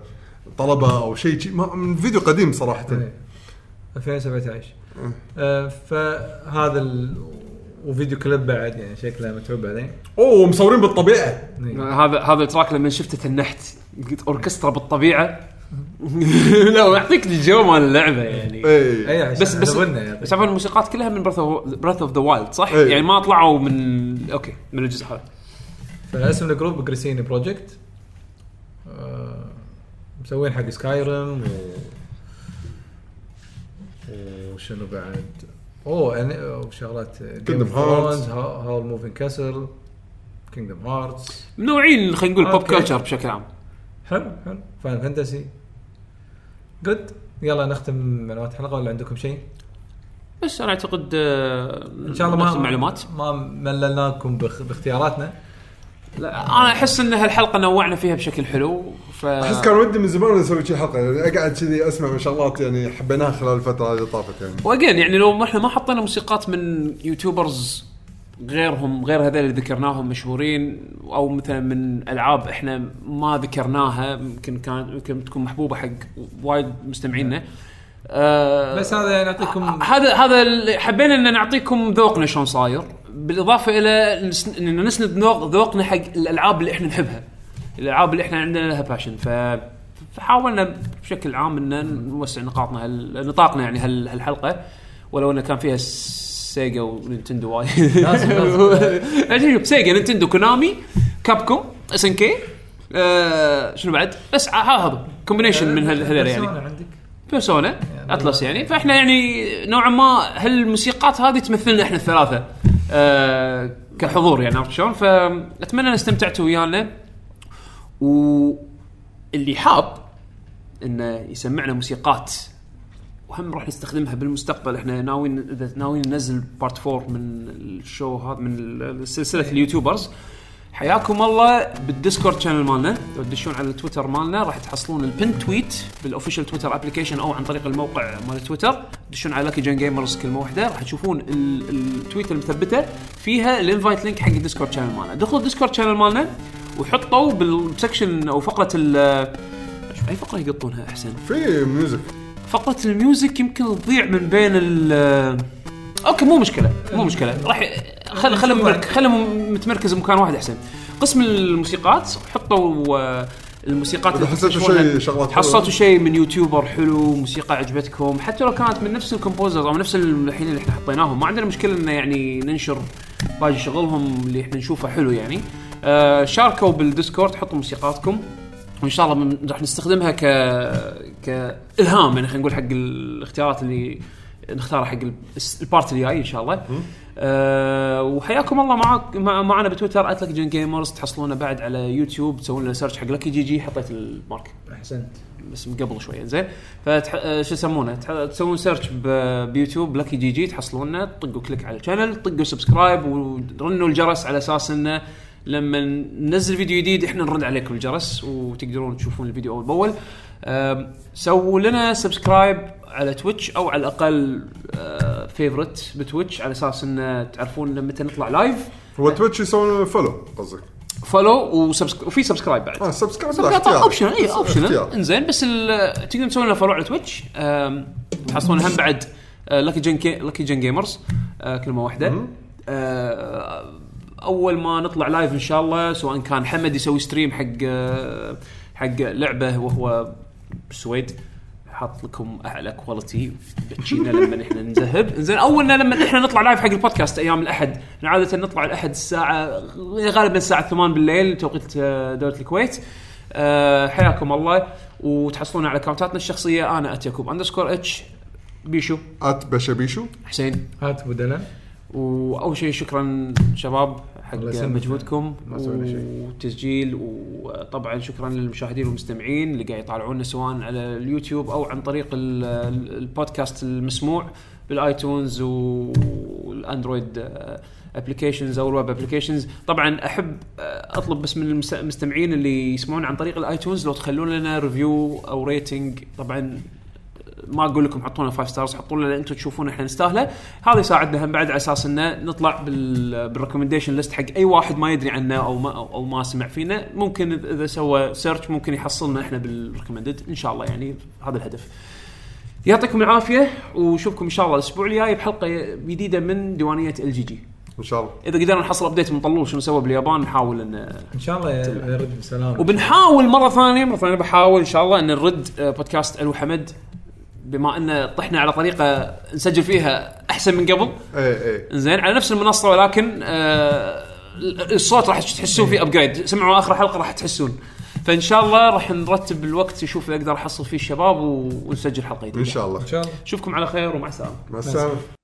طلبة أو شيء من فيديو قديم صراحة. إيه. 2017 آه. فهذا ال... وفيديو كليب بعد يعني شكله متعوب عليه. أوه مصورين بالطبيعة. إيه. هذا هذا ال track لما شفته تنحت. قلت أوركسترا بالطبيعة. لا يعطيك الجو مال اللعبة يعني اي عشان بس بس يعني. بس عفوا الموسيقات كلها من Breath of the Wild صح؟ إيه. يعني ما طلعوا من okay من الجزء هذا فاسم ال group Grissini Project آه، مسوين حق Skyrim و وشنو بعد أوه يعني وشغلات Kingdom Hearts. Howl's Moving Castle Kingdom Hearts منوعين خلينا نقول pop okay. culture بشكل عام حلو حلو Final Fantasy good يلا نختم معلومات الحلقة ولا عندكم شيء؟ بس أنا أعتقد آه، إن شاء الله ما نفس المعلومات. ما مللناكم باخ- باختياراتنا. لا أنا أحس إن هالحلقة نوعنا فيها بشكل حلو ف أحس كان ودي من زمان نسوي شي حلقة يعني أقعد كذي أسمع من شغلات يعني حبيناها خلال الفترة اللي طافت يعني. و again يعني لو إحنا ما حطينا موسيقات من YouTubers غيرهم غير هذول اللي ذكرناهم مشهورين أو مثلا من ألعاب إحنا ما ذكرناها يمكن كان يمكن تكون محبوبة حق وايد مستمعينا. آه بس هذا يعني يعطيكم هذا هذا حبينا إن نعطيكم ذوقنا شلون صاير بالإضافة إلى ان نسند ذوق- ذوقنا حق الألعاب اللي إحنا نحبها. الألعاب اللي إحنا عندنا لها passion ف فحاولنا بشكل عام إن نوسع نقاطنا هال- نطاقنا يعني هال- هالحلقة ولو إنه كان فيها Sega و Nintendo وايد لازم- لازم. يعني Sega Nintendo Konami Capcom SNK شنو بعد؟ بس هذا combination من هذول يعني. Persona عندك؟ Persona Atlus يعني. فإحنا يعني نوعا ما هالموسيقات هذه تمثلنا إحنا الثلاثة آه كحضور يعني عرفت شلون؟ فأتمنى أن استمتعتوا ويانا. واللي حاب إنه يسمعنا موسيقات وهم راح نستخدمها بالمستقبل. إحنا ناويين إذا ناويين ننزل part 4 من ال show هذا من سلسلة ال YouTubers حياكم الله بال Discord channel مالنا. لو تدشون على التويتر مالنا. راح تحصلون ال pinned tweet بال official Twitter application أو عن طريق الموقع مال تويتر. تدشون على Lucky Gen Gamers كلمة واحدة. راح تشوفون ال- ال tweet المثبتة. فيها ال invite link حق ال Discord channel مالنا. دخلوا ال Discord channel مالنا وحطوا بال section أو فقرة ال أي فقرة يقطونها أحسن؟ في music فقره ال music يمكن تضيع من بين ال okay مو مشكلة مو مشكلة. راح خل مرك- خلهم متمركز بمكان واحد أحسن. قسم الموسيقات حطوا آه، الموسيقات إذا اللي حسيتوا تكتشفونها. شيء شغلات حصلتوا شيء من YouTuber حلو موسيقى عجبتكم حتى لو كانت من نفس ال composers أو نفس الحين اللي إحنا حطيناهم. ما عندنا مشكلة إنه يعني ننشر باقي شغلهم اللي إحنا نشوفه حلو يعني. آه شاركوا بال Discord حطوا موسيقاتكم. وإن شاء الله راح نستخدمها ك كإلهام يعني خلينا نقول حق الاختيارات اللي نختارها حق ال- البارت الجاي إن شاء الله. أه وحياكم الله معاك مع معنا بتويتر @لكي Gamers تحصلونه بعد على يوتيوب تسوون لنا search حق لكي GG حطيت ال mark. أحسنت. بس من قبل شوي زين. فتح... آه، شو يسمونه. تسوون search ب... بيوتيوب لكي GG تحصلونا طقوا click على ال channel طقوا subscribe ورنوا الجرس على أساس إنه لما ننزل فيديو جديد إحنا نرد عليكم الجرس وتقدرون تشوفون الفيديو أول بأول. سووا لنا subscribe على Twitch أو على الأقل favorite ب Twitch على أساس انه تعرفون متى نطلع live هو Twitch يسوون follow قصدك؟ follow و subsc... وفي subscribe بعد. آه subscribe option اي option اختيار. إنزين بس ال- تقدرون تسوون لنا follow على Twitch. تحصلون هم بعد لكي جن لكي جن Gamers كلمة واحدة. آه، أول ما نطلع live إن شاء الله سواء كان حمد يسوي stream حق حق لعبة وهو بالسويد حاط لكم أعلى quality بتشينا لما إحنا نذهب زين أولنا لما إحنا نطلع live حق البودكاست أيام الأحد. عادة نطلع الأحد الساعة غالبا الساعة 8 بالليل توقيت آه، دولة الكويت. آه، حياكم الله. وتحصلون على account اتنا الشخصية أنا اتيكوب underscore H بيشو. at بشبيشو. حسين. هات ابو دلال وأول شيء شكرا شباب. حق. مجهودكم. وتسجيل وطبعا شكرا للمشاهدين والمستمعين اللي قاعد يطالعونا سواء على اليوتيوب أو عن طريق ال- ال- البودكاست المسموع بال iTunes وال Android applications أو ال web applications طبعا أحب أطلب بس من المس- المستمعين اللي يسمعون عن طريق ال iTunes لو تخلون لنا review أو rating طبعا ما أقول لكم حطوا لنا 5 stars حطوا لنا اللي أنتم تشوفون إحنا نستاهله. هذا يساعدنا هم بعد على أساس إنه نطلع بال بال recommendation list حق أي واحد ما يدري عنا أو ما أو ما سمع فينا. ممكن إذا سوى search ممكن يحصلنا إحنا بال recommended إن شاء الله يعني هذا الهدف. يعطيكم العافية وشوفكم إن شاء الله الأسبوع الجاي بحلقة جديدة من ديوانية ال GG إن شاء الله. إذا قدرنا نحصل update من طلول شنو سوى باليابان نحاول ان إن شاء الله يرد بسلام وبنحاول مرة ثانية مرة ثانية بحاول إن شاء الله إن نرد آه، بودكاست أنا وحمد. بما أن طحنا على طريقة نسجل فيها أحسن من قبل. إيه إيه. زين على نفس المنصة ولكن آه الصوت راح تحسون فيه upgrade سمعوا آخر حلقة راح تحسون. فإن شاء الله راح نرتب الوقت نشوف إذا أقدر أحصل فيه الشباب ونسجل حلقة جديدة. إن شاء الله. إن شاء الله. أشوفكم على خير ومع السلامة. مع السلامة.